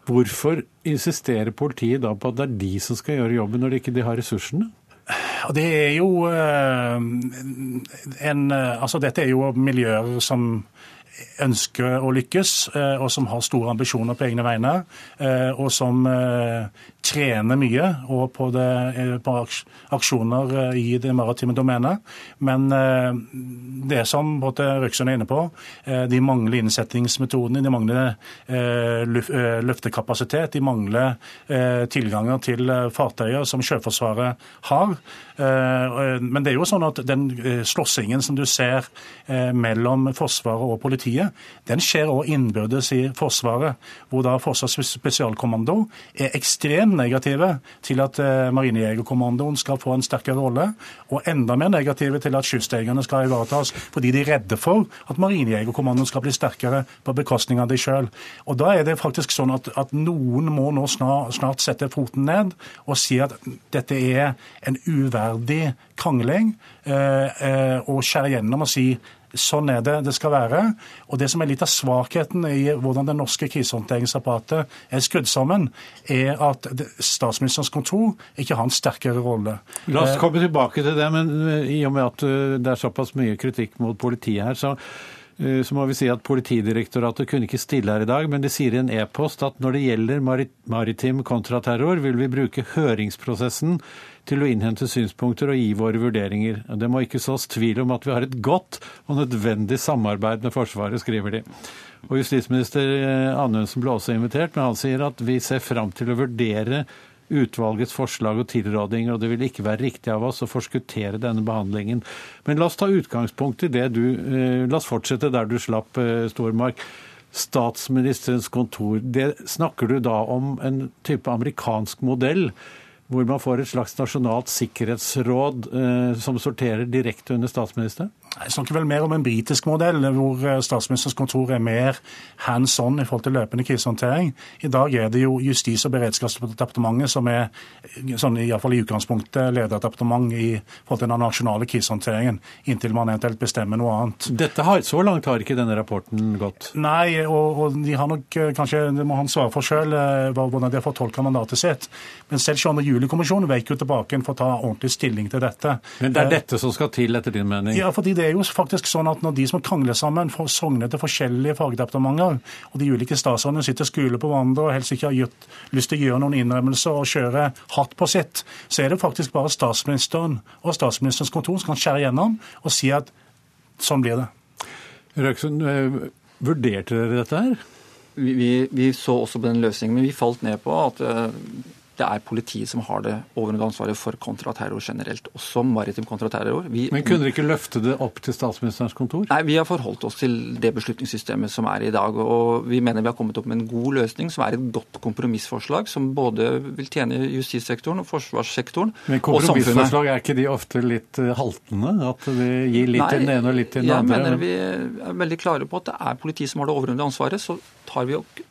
Hvorfor insisterer politiet da på at det er de som skal gjøre jobben, når de ikke har ressursene? Og det er jo eh, en, altså Dette er jo miljøer som ønsker å lykkes, eh, og som har store ambisjoner på egne vegne, eh, og som trener mye og på, det, på aksjoner i det maritime domenet. Men det er som både Røksund er inne på, de mangler innsettingsmetodene, de mangler løftekapasitet, de mangler tilganger til fartøyer som Sjøforsvaret har. Men det er jo sånn at den slåssingen som du ser mellom Forsvaret og politiet, den skjer òg innbyrdes i Forsvaret, hvor da Forsvarets spesialkommando er ekstremt negative til at eh, Marinejegerkommandoen skal få en sterkere rolle, og enda mer negative til at kystjegerne skal ivaretas, fordi de er redde for at Marinejegerkommandoen skal bli sterkere på bekostning av de sjøl. Og da er det faktisk sånn at, at noen må nå snart, snart sette foten ned og si at dette er en uverdig krangling, eh, eh, og skjære gjennom og si Sånn er det det skal være. Og Det som er litt av svakheten i hvordan det norske krisehåndteringsapparatet er skrudd sammen, er at statsministerens kontor ikke har en sterkere rolle. La oss komme tilbake til det, men eh, i og med at eh, det er såpass mye kritikk mot politiet her, så eh, så må vi si at Politidirektoratet kunne ikke stille her i dag, men de sier i en e-post at når det gjelder maritim kontraterror, vil vi bruke høringsprosessen til å innhente synspunkter og gi våre vurderinger. Det må ikke sås tvil om at vi har et godt og nødvendig samarbeid med Forsvaret, skriver de. Og Justisminister eh, Anundsen ble også invitert, men han sier at vi ser fram til å vurdere utvalgets forslag og tilrådinger, og det vil ikke være riktig av oss å forskuttere denne behandlingen. Men la oss ta utgangspunkt i det du eh, La oss fortsette der du slapp, eh, Stormark. Statsministerens kontor. Det snakker du da om en type amerikansk modell hvor man får et slags nasjonalt sikkerhetsråd eh, som sorterer direkte under statsministeren? Jeg snakker vel mer om en britisk modell, hvor eh, statsministerens kontor er mer hands on i forhold til løpende krisehåndtering. I dag er det jo Justis- og beredskapsdepartementet som er eh, sånn, fall i utgangspunktet lederdepartement i forhold til den nasjonale krisehåndteringen, inntil man eventuelt bestemmer noe annet. Dette har, Så langt har ikke denne rapporten gått? Nei, og, og de har nok eh, kanskje, det må han svare for sjøl, hvordan de har fortolka mandatet sitt. Men selv 22. juli-kommisjonen vek jo tilbake for å ta ordentlig stilling til dette. Men det er dette som skal til, etter din mening? Ja, fordi det er jo faktisk sånn at når de som krangler sammen, får sogner til forskjellige fagdepartementer, og de ulike statsrådene sitter skule på hverandre og helst ikke har gjort, lyst til å gjøre noen innrømmelser og kjøre hatt på sitt, så er det faktisk bare statsministeren og statsministerens kontor som kan skjære gjennom og si at sånn blir det. Røksund, eh, vurderte dere dette her? Vi, vi, vi, så også på den løsningen, men vi falt ned på at uh, det er politiet som har det overordnede ansvaret for kontraterror generelt, også maritim kontraterror. Vi, Men kunne dere ikke løfte det opp til statsministerens kontor? Nei, vi har forholdt oss til det beslutningssystemet som er i dag. Og vi mener vi har kommet opp med en god løsning, som er et godt kompromissforslag, som både vil tjene justissektoren og forsvarssektoren Men kompromissforslag, er ikke de ofte litt eh, haltende? At vi gir litt Nei, til den ene og litt til den andre? Jeg mener vi er veldig klare på at det er politiet som har det overordnede ansvaret. Så tar vi og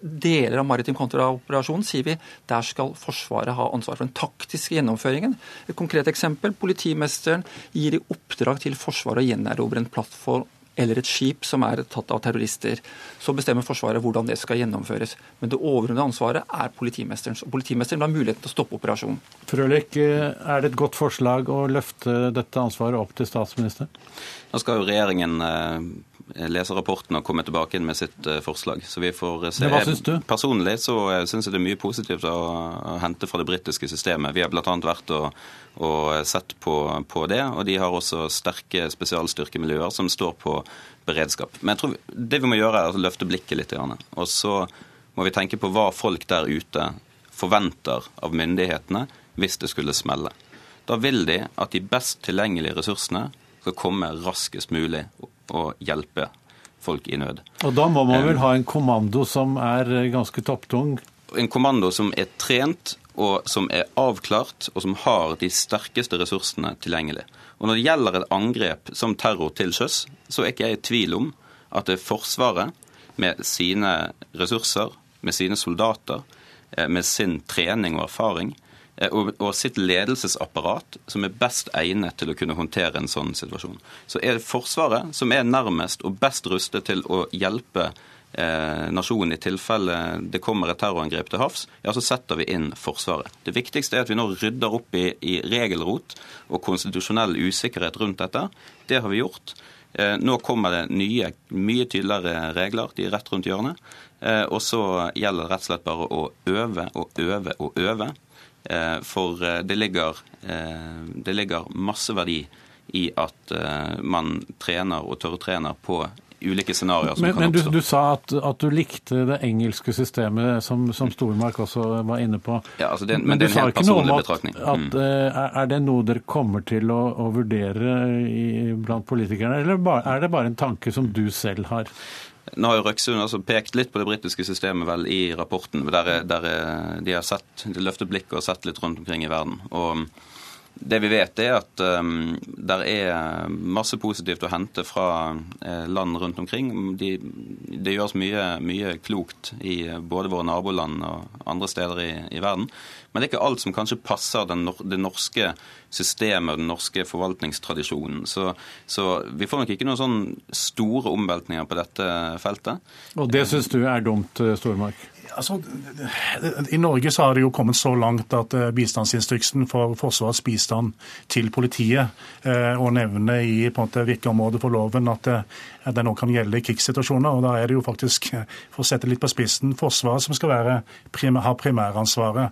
deler av maritim kontraoperasjon sier vi der skal Forsvaret ha ansvar for den taktiske gjennomføringen. Et konkret eksempel. Politimesteren gir i oppdrag til Forsvaret å gjenerobre en plattform eller et skip som er tatt av terrorister. Så bestemmer Forsvaret hvordan det skal gjennomføres. Men det overordnede ansvaret er politimesterens. Og politimesteren vil ha muligheten til å stoppe operasjonen. Frølich, er det et godt forslag å løfte dette ansvaret opp til statsministeren? Nå skal jo regjeringen eh, lese rapporten og komme tilbake inn med sitt eh, forslag. Så vi får se. Hva syns du? Personlig så eh, syns jeg det er mye positivt å, å hente fra det britiske systemet. Vi har bl.a. vært og, og sett på, på, det, og de har også sterke spesialstyrkemiljøer som står på beredskap. Men jeg tror det vi må gjøre, er å løfte blikket litt. Og så må vi tenke på hva folk der ute forventer av myndighetene hvis det skulle smelle. Da vil de at de best tilgjengelige ressursene skal komme raskest mulig og hjelpe folk i nød. Og Da må man vel ha en kommando som er ganske topptung? En kommando som er trent og som er avklart, og som har de sterkeste ressursene tilgjengelig. Og Når det gjelder et angrep som terror til sjøs, så er ikke jeg i tvil om at det er Forsvaret med sine ressurser, med sine soldater, eh, med sin trening og erfaring, Eh, og, og sitt ledelsesapparat som er best egnet til å kunne håndtere en sånn situasjon. Så er det Forsvaret som er nærmest og best rustet til å hjelpe eh, nasjonen i tilfelle det kommer et terrorangrep til havs, ja, så setter vi inn Forsvaret. Det viktigste er at vi nå rydder opp i, i regelrot og konstitusjonell usikkerhet rundt dette. Det har vi gjort. Nå kommer det nye, mye tydeligere regler. De er rett rundt hjørnet. Og så gjelder det rett og slett bare å øve og øve og øve. For det ligger, det ligger masse verdi i at man trener og tørrtrener på ulike scenarioer som men, kan oppstå. Men du, du sa at, at, du likte det engelske systemet, som, som Stormark også var inne på. Ja, altså det, men, men det er en helt personlig betraktning. At, mm. Eh, er det noe dere kommer til å, å vurdere i, blant politikerne, eller er det bare en tanke som du selv har? Nå har jo Røksund altså pekt litt på det britiske systemet vel i rapporten, der, der de har sett, de løftet blikket og sett litt rundt omkring i verden. og det vi vet, er at um, det er masse positivt å hente fra uh, land rundt omkring. De, det gjøres mye, mye, klokt i både våre naboland og andre steder i, i, verden. Men det er ikke alt som kanskje passer den, det norske systemet og den norske forvaltningstradisjonen. Så, så vi får nok ikke noen sånn store omveltninger på dette feltet. Og det syns du er dumt, Stormark? Altså, I Norge så har det jo kommet så langt at eh, bistandsinstruksen for Forsvarets bistand til politiet eh, å nevne i på en måte virkeområdet for loven at det, òg kan gjelde i krigssituasjoner. og Da er det jo faktisk, for å sette litt på spissen, Forsvaret som skal være, ha primæransvaret.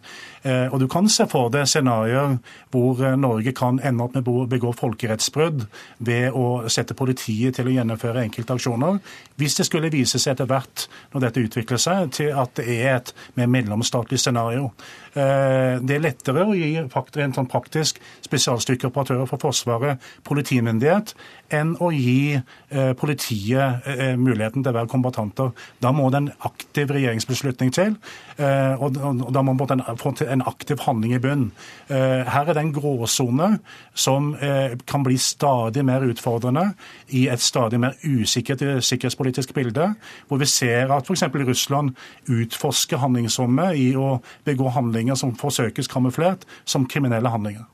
Og Du kan se for deg scenarioer hvor Norge kan ende opp med å begå folkerettsbrudd ved å sette politiet til å gjennomføre enkelte aksjoner. Hvis det skulle vise seg etter hvert, når dette utvikler seg, til at det er et mer mellomstatlig scenario. Eh, det er lettere å gi en sånn praktisk spesialstykkeoperatører for Forsvaret politimyndighet enn å gi eh, politiet eh, muligheten til å være kombatanter. Da må det en aktiv regjeringsbeslutning til, og da må man få en aktiv handling i bunn. Her er det en gråsone som kan bli stadig mer utfordrende i et stadig mer usikkert sikkerhetspolitisk bilde, hvor vi ser at f.eks. Russland utforsker handlingsrommet i å begå handlinger som forsøkes kamuflert som kriminelle handlinger.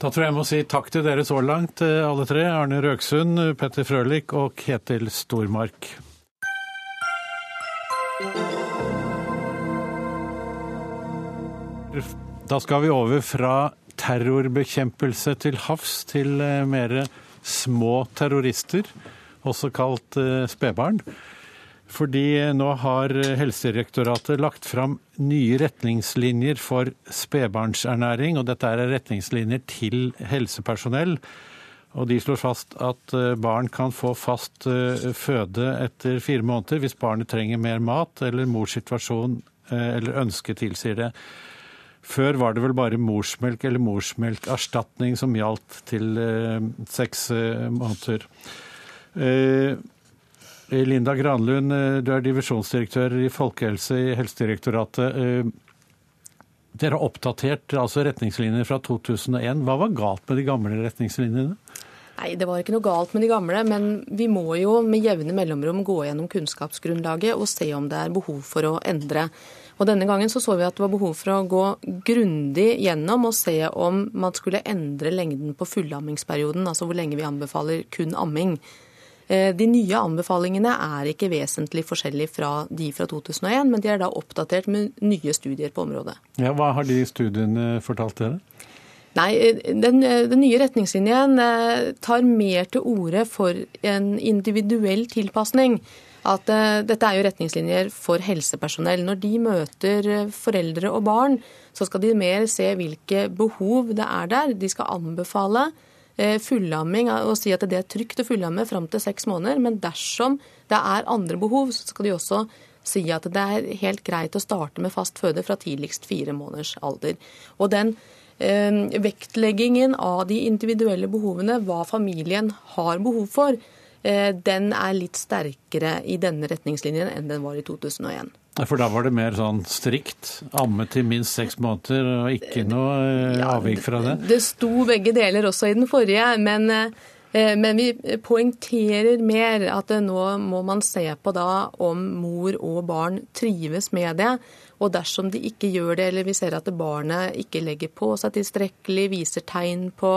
Da tror jeg jeg må si takk til dere så langt, eh, alle tre. Arne Røksund, Petter Frølich og Ketil Stormark. Da skal vi over fra terrorbekjempelse til havs til eh, mer små terrorister, også kalt eh, spedbarn. Fordi nå har Helsedirektoratet lagt fram nye retningslinjer for spedbarnsernæring. Og dette er retningslinjer til helsepersonell. Og de slår fast at eh, barn kan få fast eh, føde etter fire måneder hvis barnet trenger mer mat eller mors situasjon eh, eller ønske tilsier det. Før var det vel bare morsmelk eller morsmelkerstatning som gjaldt til seks måneder. Linda Granlund, eh, du er divisjonsdirektør i folkehelse i Helsedirektoratet. Eh, dere har oppdatert altså retningslinjer fra 2001. Hva var galt med de gamle retningslinjene? Nei, Det var ikke noe galt med de gamle, men vi må jo med jevne mellomrom gå gjennom kunnskapsgrunnlaget og se om det er behov for å endre. Og Denne gangen så, så vi at det var behov for å gå grundig gjennom og se om man skulle endre lengden på fullammingsperioden, altså hvor lenge vi anbefaler kun amming. Eh, de nye anbefalingene er ikke vesentlig forskjellige fra de fra 2001, men de er da oppdatert med nye studier på området. Ja, hva har de studiene fortalt dere? Nei, eh, den, eh, den, nye retningslinjen tar mer til orde for en individuell tilpasning. At uh, dette er jo retningslinjer for helsepersonell. Når de møter foreldre og barn, så skal de mer se hvilke behov det er der. De skal anbefale fullamming og si at det er trygt å fullamme fram til seks måneder. Men dersom det er andre behov, så skal de også si at det er helt greit å starte med fast føde fra tidligst fire måneders alder. Og den eh, vektleggingen av de individuelle behovene, hva familien har behov for, eh, den er litt sterkere i denne retningslinjen enn den var i 2001. For da var det mer sånn strikt? Amme til minst seks måneder og ikke noe eh, ja, avvik fra det? Det sto begge deler også i den forrige. men... Eh, men vi poengterer mer at nå må man se på da om mor og barn trives med det. Og dersom de ikke gjør det, eller vi ser at barnet ikke legger på seg tilstrekkelig, viser tegn på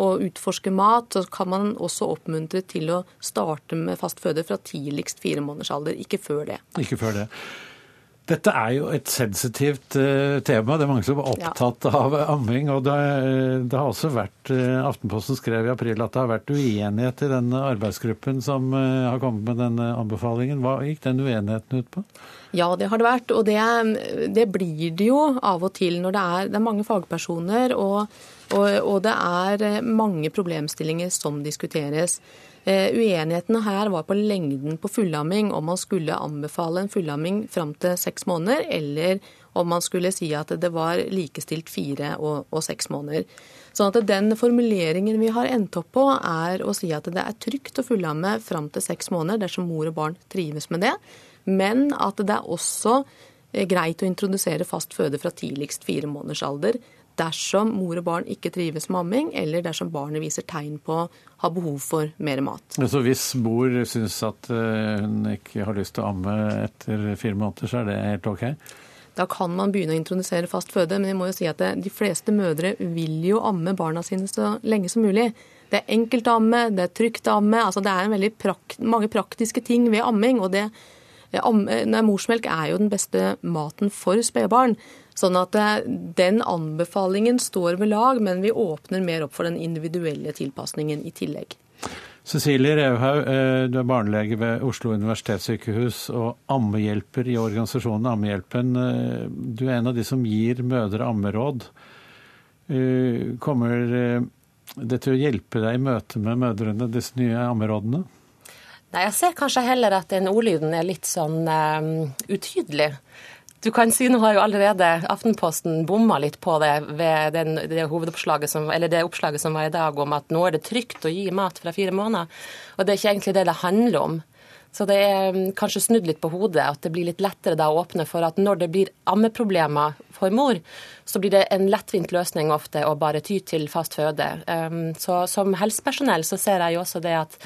å utforske mat, så kan man også oppmuntre til å starte med fast føde fra tidligst fire måneders alder, ikke før det. Ikke før det. Dette er jo et sensitivt uh, tema. Det er mange som er opptatt av amming. og det, det, har også vært, uh, Aftenposten skrev i april at det har vært uenighet i denne arbeidsgruppen som har kommet med denne anbefalingen. Hva gikk den uenigheten ut på? Ja, det har det vært. Og det, det blir det jo av og til når det er, det er mange fagpersoner og, og, og det er mange problemstillinger som diskuteres. Eh, uenigheten her var på lengden på fullamming, om man skulle anbefale en fullamming fram til seks måneder, eller om man skulle si at det var likestilt fire og, og seks måneder. Sånn at Den formuleringen vi har endt opp på, er å si at det er trygt å fullamme fram til seks måneder dersom mor og barn trives med det, men at det er også eh, greit å introdusere fast føde fra tidligst fire måneders alder dersom mor og barn ikke trives med amming, eller dersom barnet viser tegn på å ha behov for mer mat. Så hvis mor syns at eh, hun ikke har lyst til å amme etter fire måneder, så er det helt OK? Da kan man begynne å introdusere fast føde, men jeg må jo si at de fleste mødre vil jo amme barna sine så lenge som mulig. Det er enkelt å amme, det er trygt å amme. altså Det er prakt, mange praktiske ting ved amming. og det Morsmelk er jo den beste maten for spedbarn. Sånn at eh, den anbefalingen står ved lag, men vi åpner mer opp for den individuelle tilpasningen i tillegg. Cecilie Revhaug, eh, du er barnelege ved Oslo universitetssykehus og ammehjelper i organisasjonen Ammehjelpen. Eh, du er en av de som gir mødre ammeråd. Kommer det til å hjelpe deg i møte med mødrene, disse nye ammerådene? Nei, Jeg ser kanskje heller at den ordlyden er litt sånn um, utydelig. Du kan si, Nå har jo allerede Aftenposten bomma litt på det ved den, det, som, det, oppslaget som var i dag om at nå er det trygt å gi mat fra fire måneder. Og Det er ikke egentlig det det handler om. Så det er mm, kanskje snudd litt på hodet. At det blir litt lettere da å åpne for at når det blir ammeproblemer for mor, så blir det en lettvint løsning ofte å bare ty til fast føde. Um, så som helsepersonell så ser jeg jo også det at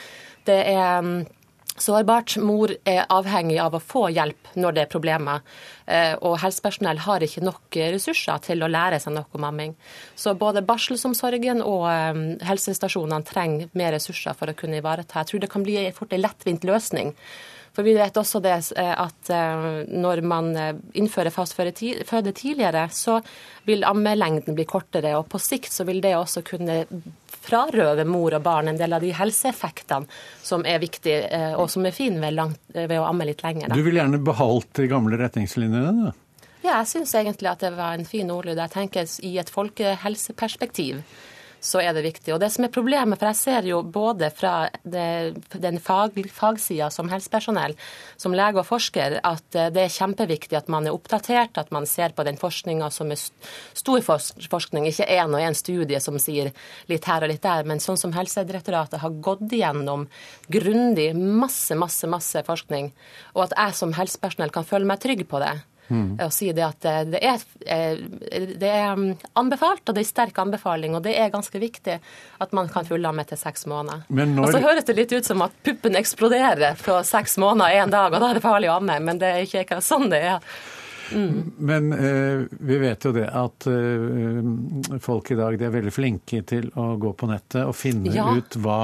det er mm, sårbart. Mor er avhengig av å få hjelp når det er problemer. Eh, og helsepersonell har ikke nok ressurser til å lære seg noe om amming. Så både barselsomsorgen og mm, helsestasjonene trenger mer ressurser for å kunne ivareta. Jeg tror det kan bli fort en lettvint løsning. For vi vet også det eh, at eh, når man innfører fast føde tidligere, så vil ammelengden bli kortere. Og på sikt så vil det også kunne frarøve mor og barn en del av de helseeffektene som er viktige, eh, og som er fine ved, ved, å amme litt lenger. Da. Du vil gjerne beholdt de gamle retningslinjene? da? Ja, jeg syns egentlig at det var en fin ordlyd. Jeg tenker i et folkehelseperspektiv så er det viktig. Og det som er problemet, for jeg ser jo både fra det, den fag, fagsida som helsepersonell, som lege og forsker, at eh, det er kjempeviktig at man er oppdatert, at man ser på den forskninga som er stor forskning, ikke én og én studie som sier litt her og litt der, men sånn som Helsedirektoratet har gått igjennom grundig masse, masse, masse forskning, og at jeg som helsepersonell kan føle meg trygg på det. Mm. Og si det at det er, eh, det er, mm, anbefalt, og det er sterk anbefaling. Og det er ganske viktig at man kan fullamme til seks måneder. Når... Og så høres det litt ut som at puppen eksploderer fra seks måneder en dag, og da er det farlig å amme. Men det er ikke sånn det er. Mm. Men eh, vi vet jo det at eh, folk i dag de er veldig flinke til å gå på nettet og finne ja. ut hva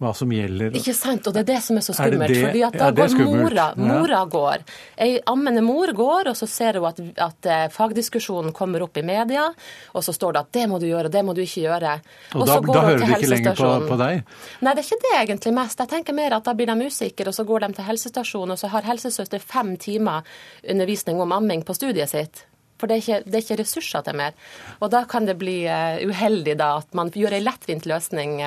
hva som gjelder. Ikke sant, og det er det som er så skummelt. Er det det? fordi at da ja, går mora, mora går. Ei ammende mor går, og så ser hun at, at, eh, fagdiskusjonen kommer opp i media, og så står det at det må du gjøre, det må du ikke gjøre. Og, og da, da hører de ikke lenger på, på, deg? Nei, det er ikke det egentlig mest. Jeg tenker mer at da blir de usikre, og så går de til helsestasjonen, og så har helsesøster fem timer undervisning om amming på studiet sitt. For det er, ikke, det er, ikke, ressurser til mer. Og da kan det bli uh, uheldig da, at man gjør en lettvint løsning.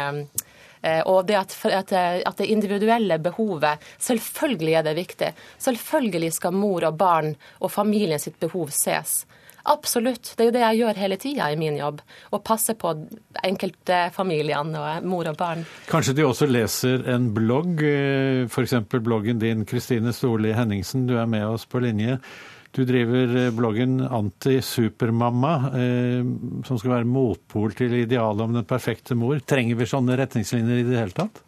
Eh, og det at, at, at, det individuelle behovet Selvfølgelig er det viktig. Selvfølgelig skal mor og barn og familien sitt behov ses. Absolutt. Det er jo det jeg gjør hele tida i min jobb. Å passe på enkeltfamiliene og mor og barn. Kanskje de også leser en blogg, eh, f.eks. bloggen din Kristine Storli Henningsen, du er med oss på linje. Du driver eh, bloggen Anti-supermamma, eh, som skal være motpol til idealet om den perfekte mor. Trenger vi sånne retningslinjer i det hele tatt?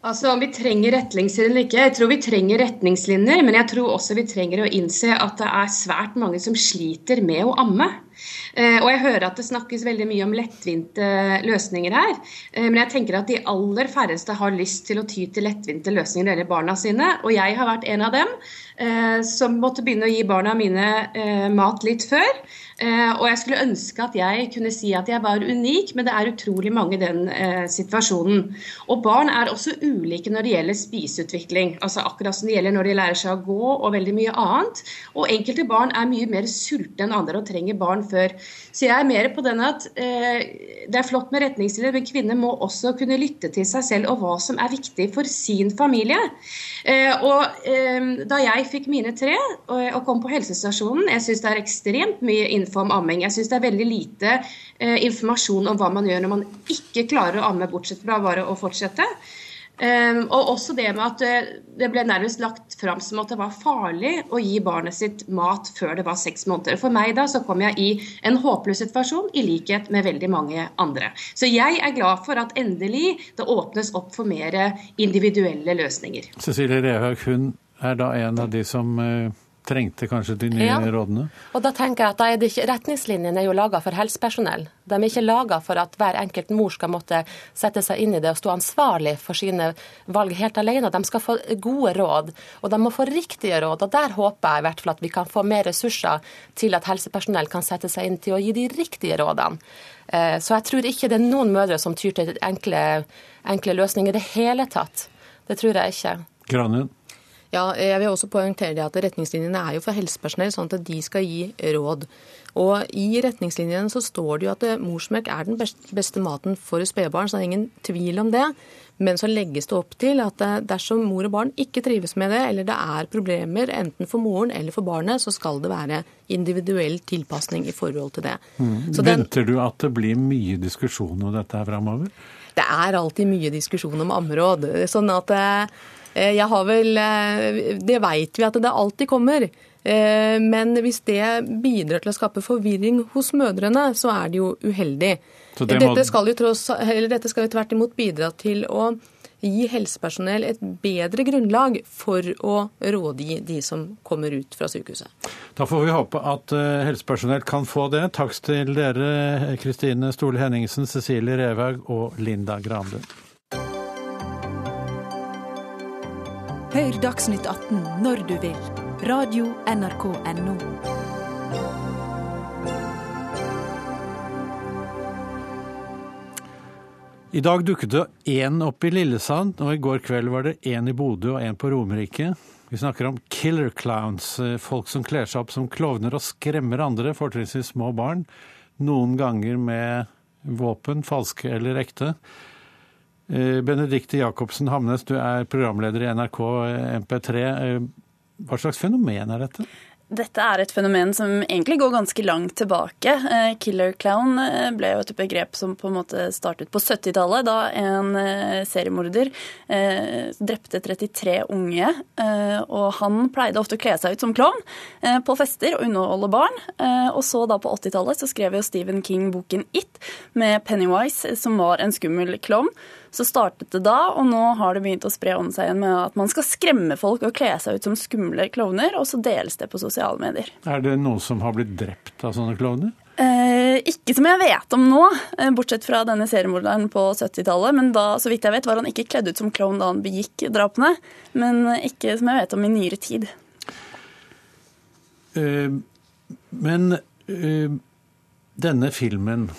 Altså Om vi trenger retningslinjer eller ikke, jeg tror vi trenger retningslinjer. Men jeg tror også vi trenger å innse at det er svært mange som sliter med å amme. Og jeg hører at det snakkes veldig mye om lettvinte løsninger her. Men jeg tenker at de aller færreste har lyst til å ty til lettvinte løsninger når det gjelder barna sine. Og jeg har vært en av dem som måtte begynne å gi barna mine mat litt før. Eh, og jeg skulle ønske at jeg kunne si at jeg var unik, men det er utrolig mange i den eh, situasjonen. Og barn er også ulike når det gjelder spiseutvikling. Altså akkurat som det gjelder når de lærer seg å gå og veldig mye annet. Og enkelte barn er mye mer sultne enn andre og trenger barn før. Så jeg er mer på den at eh, det er flott med retningslinjer, men kvinner må også kunne lytte til seg selv og hva som er viktig for sin familie. Eh, og eh, da jeg fikk mine tre og, kom på helsestasjonen, jeg syns det er ekstremt mye info om amming. Jeg syns det er veldig lite eh, informasjon om hva man gjør når man ikke klarer å amme, bortsett fra bare å fortsette. Um, og også det med at uh, det ble nærmest lagt fram som at det var farlig å gi barnet sitt mat før det var seks måneder. For meg da så kom jeg i en håpløs situasjon, i likhet med veldig mange andre. Så jeg er glad for at endelig det åpnes opp for mer individuelle løsninger. Cecilie Rehaug, hun er da en av de som uh trengte kanskje de nye ja. rådene? Og da tenker jeg at er ikke, Retningslinjene er jo laga for helsepersonell. De er ikke laga for at hver enkelt mor skal måtte sette seg inn i det og stå ansvarlig for sine valg helt alene. De skal få gode råd, og de må få riktige råd. og Der håper jeg i hvert fall at vi kan få mer ressurser til at helsepersonell kan sette seg inn til å gi de riktige rådene. Eh, så jeg tror ikke det er noen mødre som tyr til enkle, enkle løsninger i det hele tatt. Det tror jeg ikke. Granlund? Ja, jeg vil også poengtere at Retningslinjene er jo for helsepersonell, sånn at de skal gi råd. Og I retningslinjene så står det jo at morsmelk er den beste maten for spedbarn, så det er ingen tvil om det. Men så legges det opp til at dersom mor og barn ikke trives med det, eller det er problemer enten for moren eller for barnet, så skal det være individuell tilpasning i forhold til det. Mm. Venter du at det blir mye diskusjon om dette her framover? Det er alltid mye diskusjon om ammeråd. sånn at Eh, jeg har vel eh, Det veit vi at det alltid kommer. Eh, men hvis det bidrar til å skape forvirring hos mødrene, så er det jo uheldig. Det må... dette, skal jo tross, dette skal jo tvert imot bidra til å gi helsepersonell et bedre grunnlag for å rådgi de som kommer ut fra sykehuset. Da får vi håpe at helsepersonell kan få det. Takk til dere, Kristine Stole Henningsen, Cecilie Revhaug og Linda Granlund. Hør Dagsnytt 18 når du vil. Radio NRK Radio.nrk.no. I dag dukket det én opp i Lillesand, og i går kveld var det én i Bodø og én på Romerike. Vi snakker om killer clowns, eh, folk som kler seg opp som klovner og skremmer andre, fortrinnsvis små barn. Noen ganger med våpen, falske eller ekte. Eh, Benedikte Jacobsen Hamnes, du er programleder i NRK eh, MP3. Eh, hva slags fenomen er dette? Dette er et fenomen som egentlig går ganske langt tilbake. Killer clown ble jo et begrep som på en måte startet på 70-tallet, da en seriemorder drepte 33 unge. Og han pleide ofte å kle seg ut som klovn på fester og underholde barn. Og så da på 80-tallet så skrev jo Stephen King boken It med Pennywise, som var en skummel klovn. Så startet det da, og nå har det begynt å spre om seg igjen med at man skal skremme folk og kle seg ut som skumle klovner, og så deles det på sosiale medier. Er det noen som har blitt drept av sånne klovner? Eh, ikke som jeg vet om nå, eh, bortsett fra denne seriemorderen på 70-tallet. Men da, så vidt jeg vet, var han ikke kledd ut som klovn da han begikk drapene. Men ikke som jeg vet om i nyere tid. Eh, men eh, denne filmen.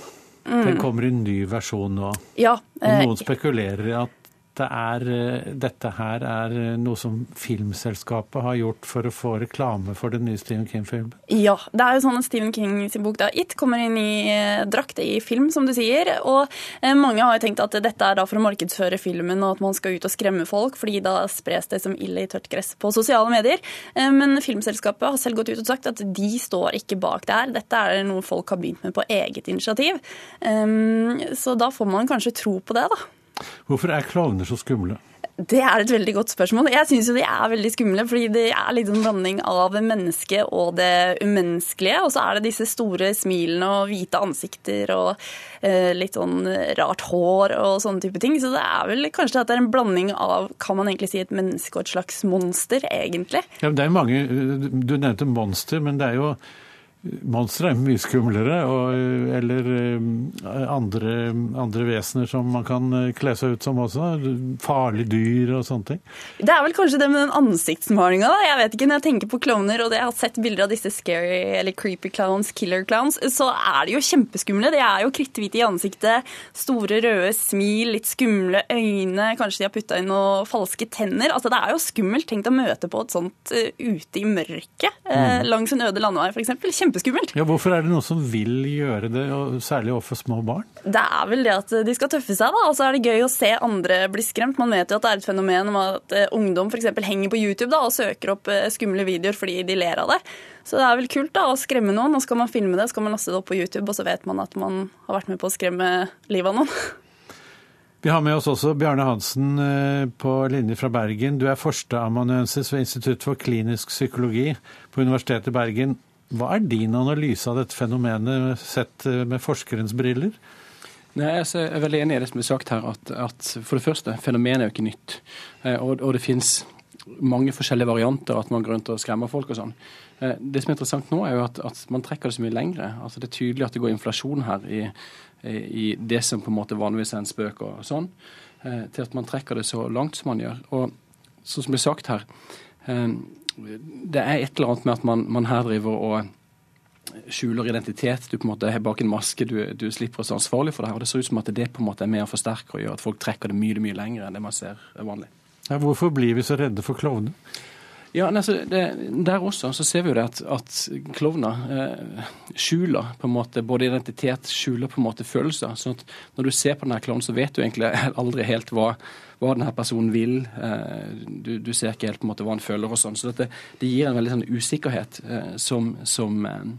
Den kommer i en ny versjon nå. Ja, og noen eh, spekulerer i at det er, eh, dette her er eh, noe som filmselskapet har gjort for å få reklame for den nye Stephen King-filmen? Ja. Det er jo sånn at Stephen King sin bok da, It kommer inn i eh, drakt i film, som du sier. Og mange har jo tenkt at dette er da for å markedsføre filmen, og at man skal ut og skremme folk, fordi da spres det som ille i tørt gress på sosiale medier. Men filmselskapet har selv gått ut og sagt at de står ikke bak det her. Dette er noe folk har begynt med på eget initiativ. Så da får man kanskje tro på det, da. Hvorfor er klovner så skumle? Det er et veldig godt spørsmål. Jeg syns jo de er veldig skumle, fordi det er litt en blanding av mennesket og det umenneskelige. Og så er det disse store smilene og hvite ansikter og eh, litt sånn rart hår og sånne type ting. Så det er vel kanskje at det er en blanding av, kan man egentlig si, et menneske og et slags monster, egentlig. Ja, det er mange, Du nevnte monster, men det er jo Monstre er mye skumlere, og, eller eh, andre, andre, vesener som man kan eh, kle seg ut som også. Farlige dyr og sånne ting. Det er vel kanskje det med den ansiktsmalinga. da. Jeg vet ikke, Når jeg tenker på klovner, og jeg har sett bilder av disse scary eller creepy clowns, killer clowns, så er de jo kjempeskumle. De er jo kritthvite i ansiktet, store røde smil, litt skumle øyne, kanskje de har putta inn noen falske tenner. Altså Det er jo skummelt. Tenk å møte på et sånt uh, ute i mørket mm. langs en øde landevei f.eks kjempeskummelt. Ja, Hvorfor er det noen som vil gjøre det, særlig overfor små barn? Det er vel det at de skal tøffe seg, da. Og så er det gøy å se andre bli skremt. Man vet jo at det er et fenomen om at eh, ungdom f.eks. henger på YouTube da, og søker opp eh, skumle videoer fordi de ler av det. Så det er vel kult da, å skremme noen, og skal man filme det, skal man laste det opp på YouTube, og så vet man at man har vært med på å skremme livet av noen. Vi har med oss også Bjarne Hansen eh, på linje fra Bergen. Du er førsteamanuensis ved Institutt for klinisk psykologi på Universitetet i Bergen. Hva er din analyse av dette fenomenet sett eh, med forskerens briller? Nei, altså, jeg er veldig enig i det som er sagt her, at, at for det første, fenomenet er jo ikke nytt. Eh, og, og det finnes mange forskjellige varianter, at man går rundt og skremmer folk og sånn. Eh, det som er interessant nå, er jo at, at, man trekker det så mye lengre. Altså, det er tydelig at det går inflasjon her i, i det som på en måte vanligvis er en spøk og sånn, til at man trekker det så langt som man gjør. Og sånn som er sagt her, det er et eller annet med at man, man her driver og skjuler identitet. Du på en måte er bak en maske, du, du slipper å stå ansvarlig for det her. og Det ser ut som at det på en måte er med å forsterke og gjøre at folk trekker det mye mye lenger enn det man ser er vanlig. Ja, hvorfor blir vi så redde for klovner? Ja, altså, det, Der også så ser vi jo det at, at klovner eh, skjuler på en måte både identitet, skjuler på en måte følelser. sånn at Når du ser på denne klovnen, så vet du egentlig aldri helt hva, hva denne personen vil. Eh, du, du, ser ikke helt på en måte hva han føler og sånn. Så dette, det gir en veldig sånn usikkerhet eh, som, som eh,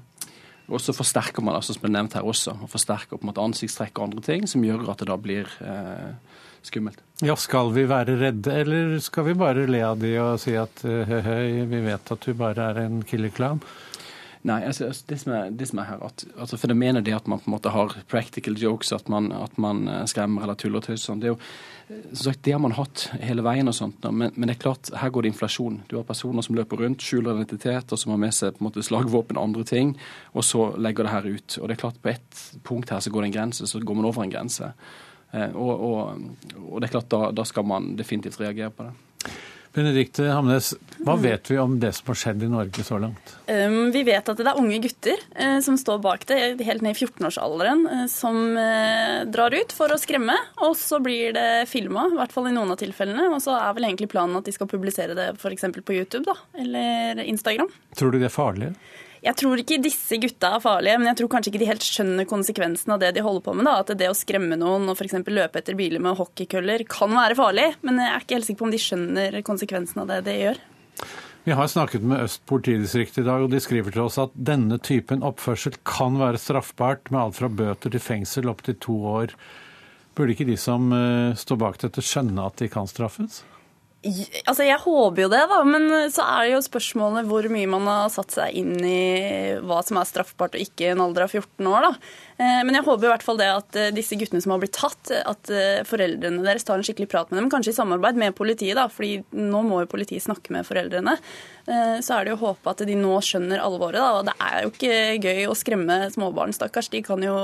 og så forsterker man, altså, som er nevnt her også, og forsterker på en måte ansiktstrekk og andre ting, som gjør at det da blir eh, skummelt. Ja, Skal vi være redde, eller skal vi bare le av de og si at høy, høy, vi vet at du bare er en killer clown? Nei, altså, altså, det, som er, det som er her, at, altså, Fenomenet det at man på en måte har practical jokes, at man, at man eh, skremmer eller tuller og tøyser, det er jo eh, sagt, det har man hatt hele veien. og sånt, men, men, det er klart, her går det inflasjon. Du har personer som løper rundt, skjuler identitet, og som har med seg på en måte slagvåpen og andre ting, og så legger det her ut. Og det er klart, På ett punkt her så går det en grense, så går man over en grense. Eh, og, og, og, det er klart, da, da skal man definitivt reagere på det. Benedikte Hamnes, hva vet vi om det som har skjedd i Norge så langt? Um, vi vet at det er unge gutter uh, som står bak det, helt ned i 14-årsalderen, uh, som uh, drar ut for å skremme. Og så blir det filma, i hvert fall i noen av tilfellene. Og så er vel egentlig planen at de skal publisere det f.eks. på YouTube da, eller Instagram. Tror du det er farlig? Jeg tror ikke disse gutta er farlige, men jeg tror kanskje ikke de helt skjønner konsekvensen av det de holder på med. da, At det å skremme noen og f.eks. løpe etter biler med hockeykøller kan være farlig. Men jeg er ikke helt sikker på om de skjønner konsekvensen av det de gjør. Vi har snakket med Øst politidistrikt i dag, og de skriver til oss at denne typen oppførsel kan være straffbart med alt fra bøter til fengsel opp til to år. Burde ikke de som eh, står bak dette, skjønne at de kan straffes? Altså, Jeg håper jo det, da, men så er det jo spørsmålet hvor mye man har satt seg inn i hva som er straffbart og ikke i en alder av 14 år. da. Eh, men jeg håper i hvert fall det at eh, disse guttene som har blitt tatt, at eh, foreldrene deres tar en skikkelig prat med dem, kanskje i samarbeid med politiet, da, fordi nå må jo politiet snakke med foreldrene. Så er det jo å håpe at de nå skjønner alvoret. da, og Det er jo ikke gøy å skremme småbarn, stakkars. De kan jo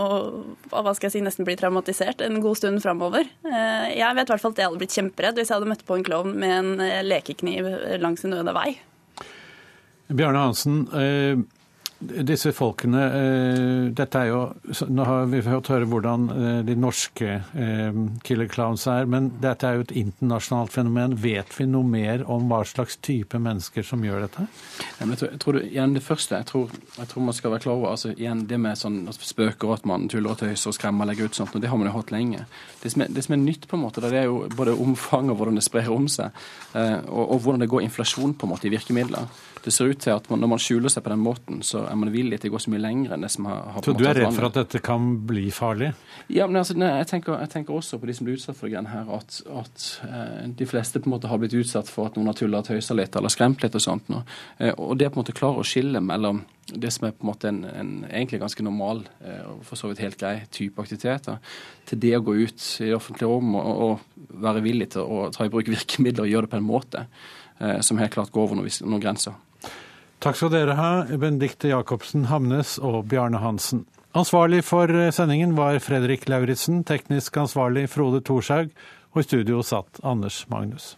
hva skal jeg si, nesten bli traumatisert en god stund framover. Jeg vet i hvert fall at jeg hadde blitt kjemperedd hvis jeg hadde møtt på en klovn med en lekekniv langs en øde vei. Bjarne Hansen, disse folkene eh, dette er jo, Nå har vi fått høre hvordan eh, de norske eh, killer clowns er, men dette er jo et internasjonalt fenomen. Vet vi noe mer om hva slags type mennesker som gjør dette? Ja, jeg, tror, jeg tror, igjen Det første jeg tror, jeg tror, man skal være klar over altså igjen det med sånn spøker og at man tuller og tøyser og skremmer og legger ut sånt, og det har man jo hatt lenge. Det som, er, det som er nytt, på en måte, det er jo både omfanget og hvordan det sprer om seg, og, og hvordan det går inflasjon på en måte i virkemidler. Det ser ut til at man, når man skjuler seg på den måten, så er man villig til å gå så mye lenger enn det som har, har Så du er redd for at dette kan bli farlig? Ja, men altså, nei, jeg, tenker, jeg, tenker, også på de som blir utsatt for det her, at, at eh, de fleste på en måte har blitt utsatt for at noen har tulla og tøysa litt eller skremt litt og sånt. Nå. Eh, og det på en måte klare å skille mellom det som er på en måte en, en egentlig ganske normal eh, og for så vidt helt grei type aktiviteter, til det å gå ut i det offentlige rom og, og være villig til å ta i bruk virkemidler og gjøre det på en måte eh, som helt klart går over noen, noen grenser. Takk skal dere ha, Benedicte Jacobsen Hamnes og Bjarne Hansen. Ansvarlig for sendingen var Fredrik Lauritzen, teknisk ansvarlig Frode Thorshaug, og i studio satt Anders Magnus.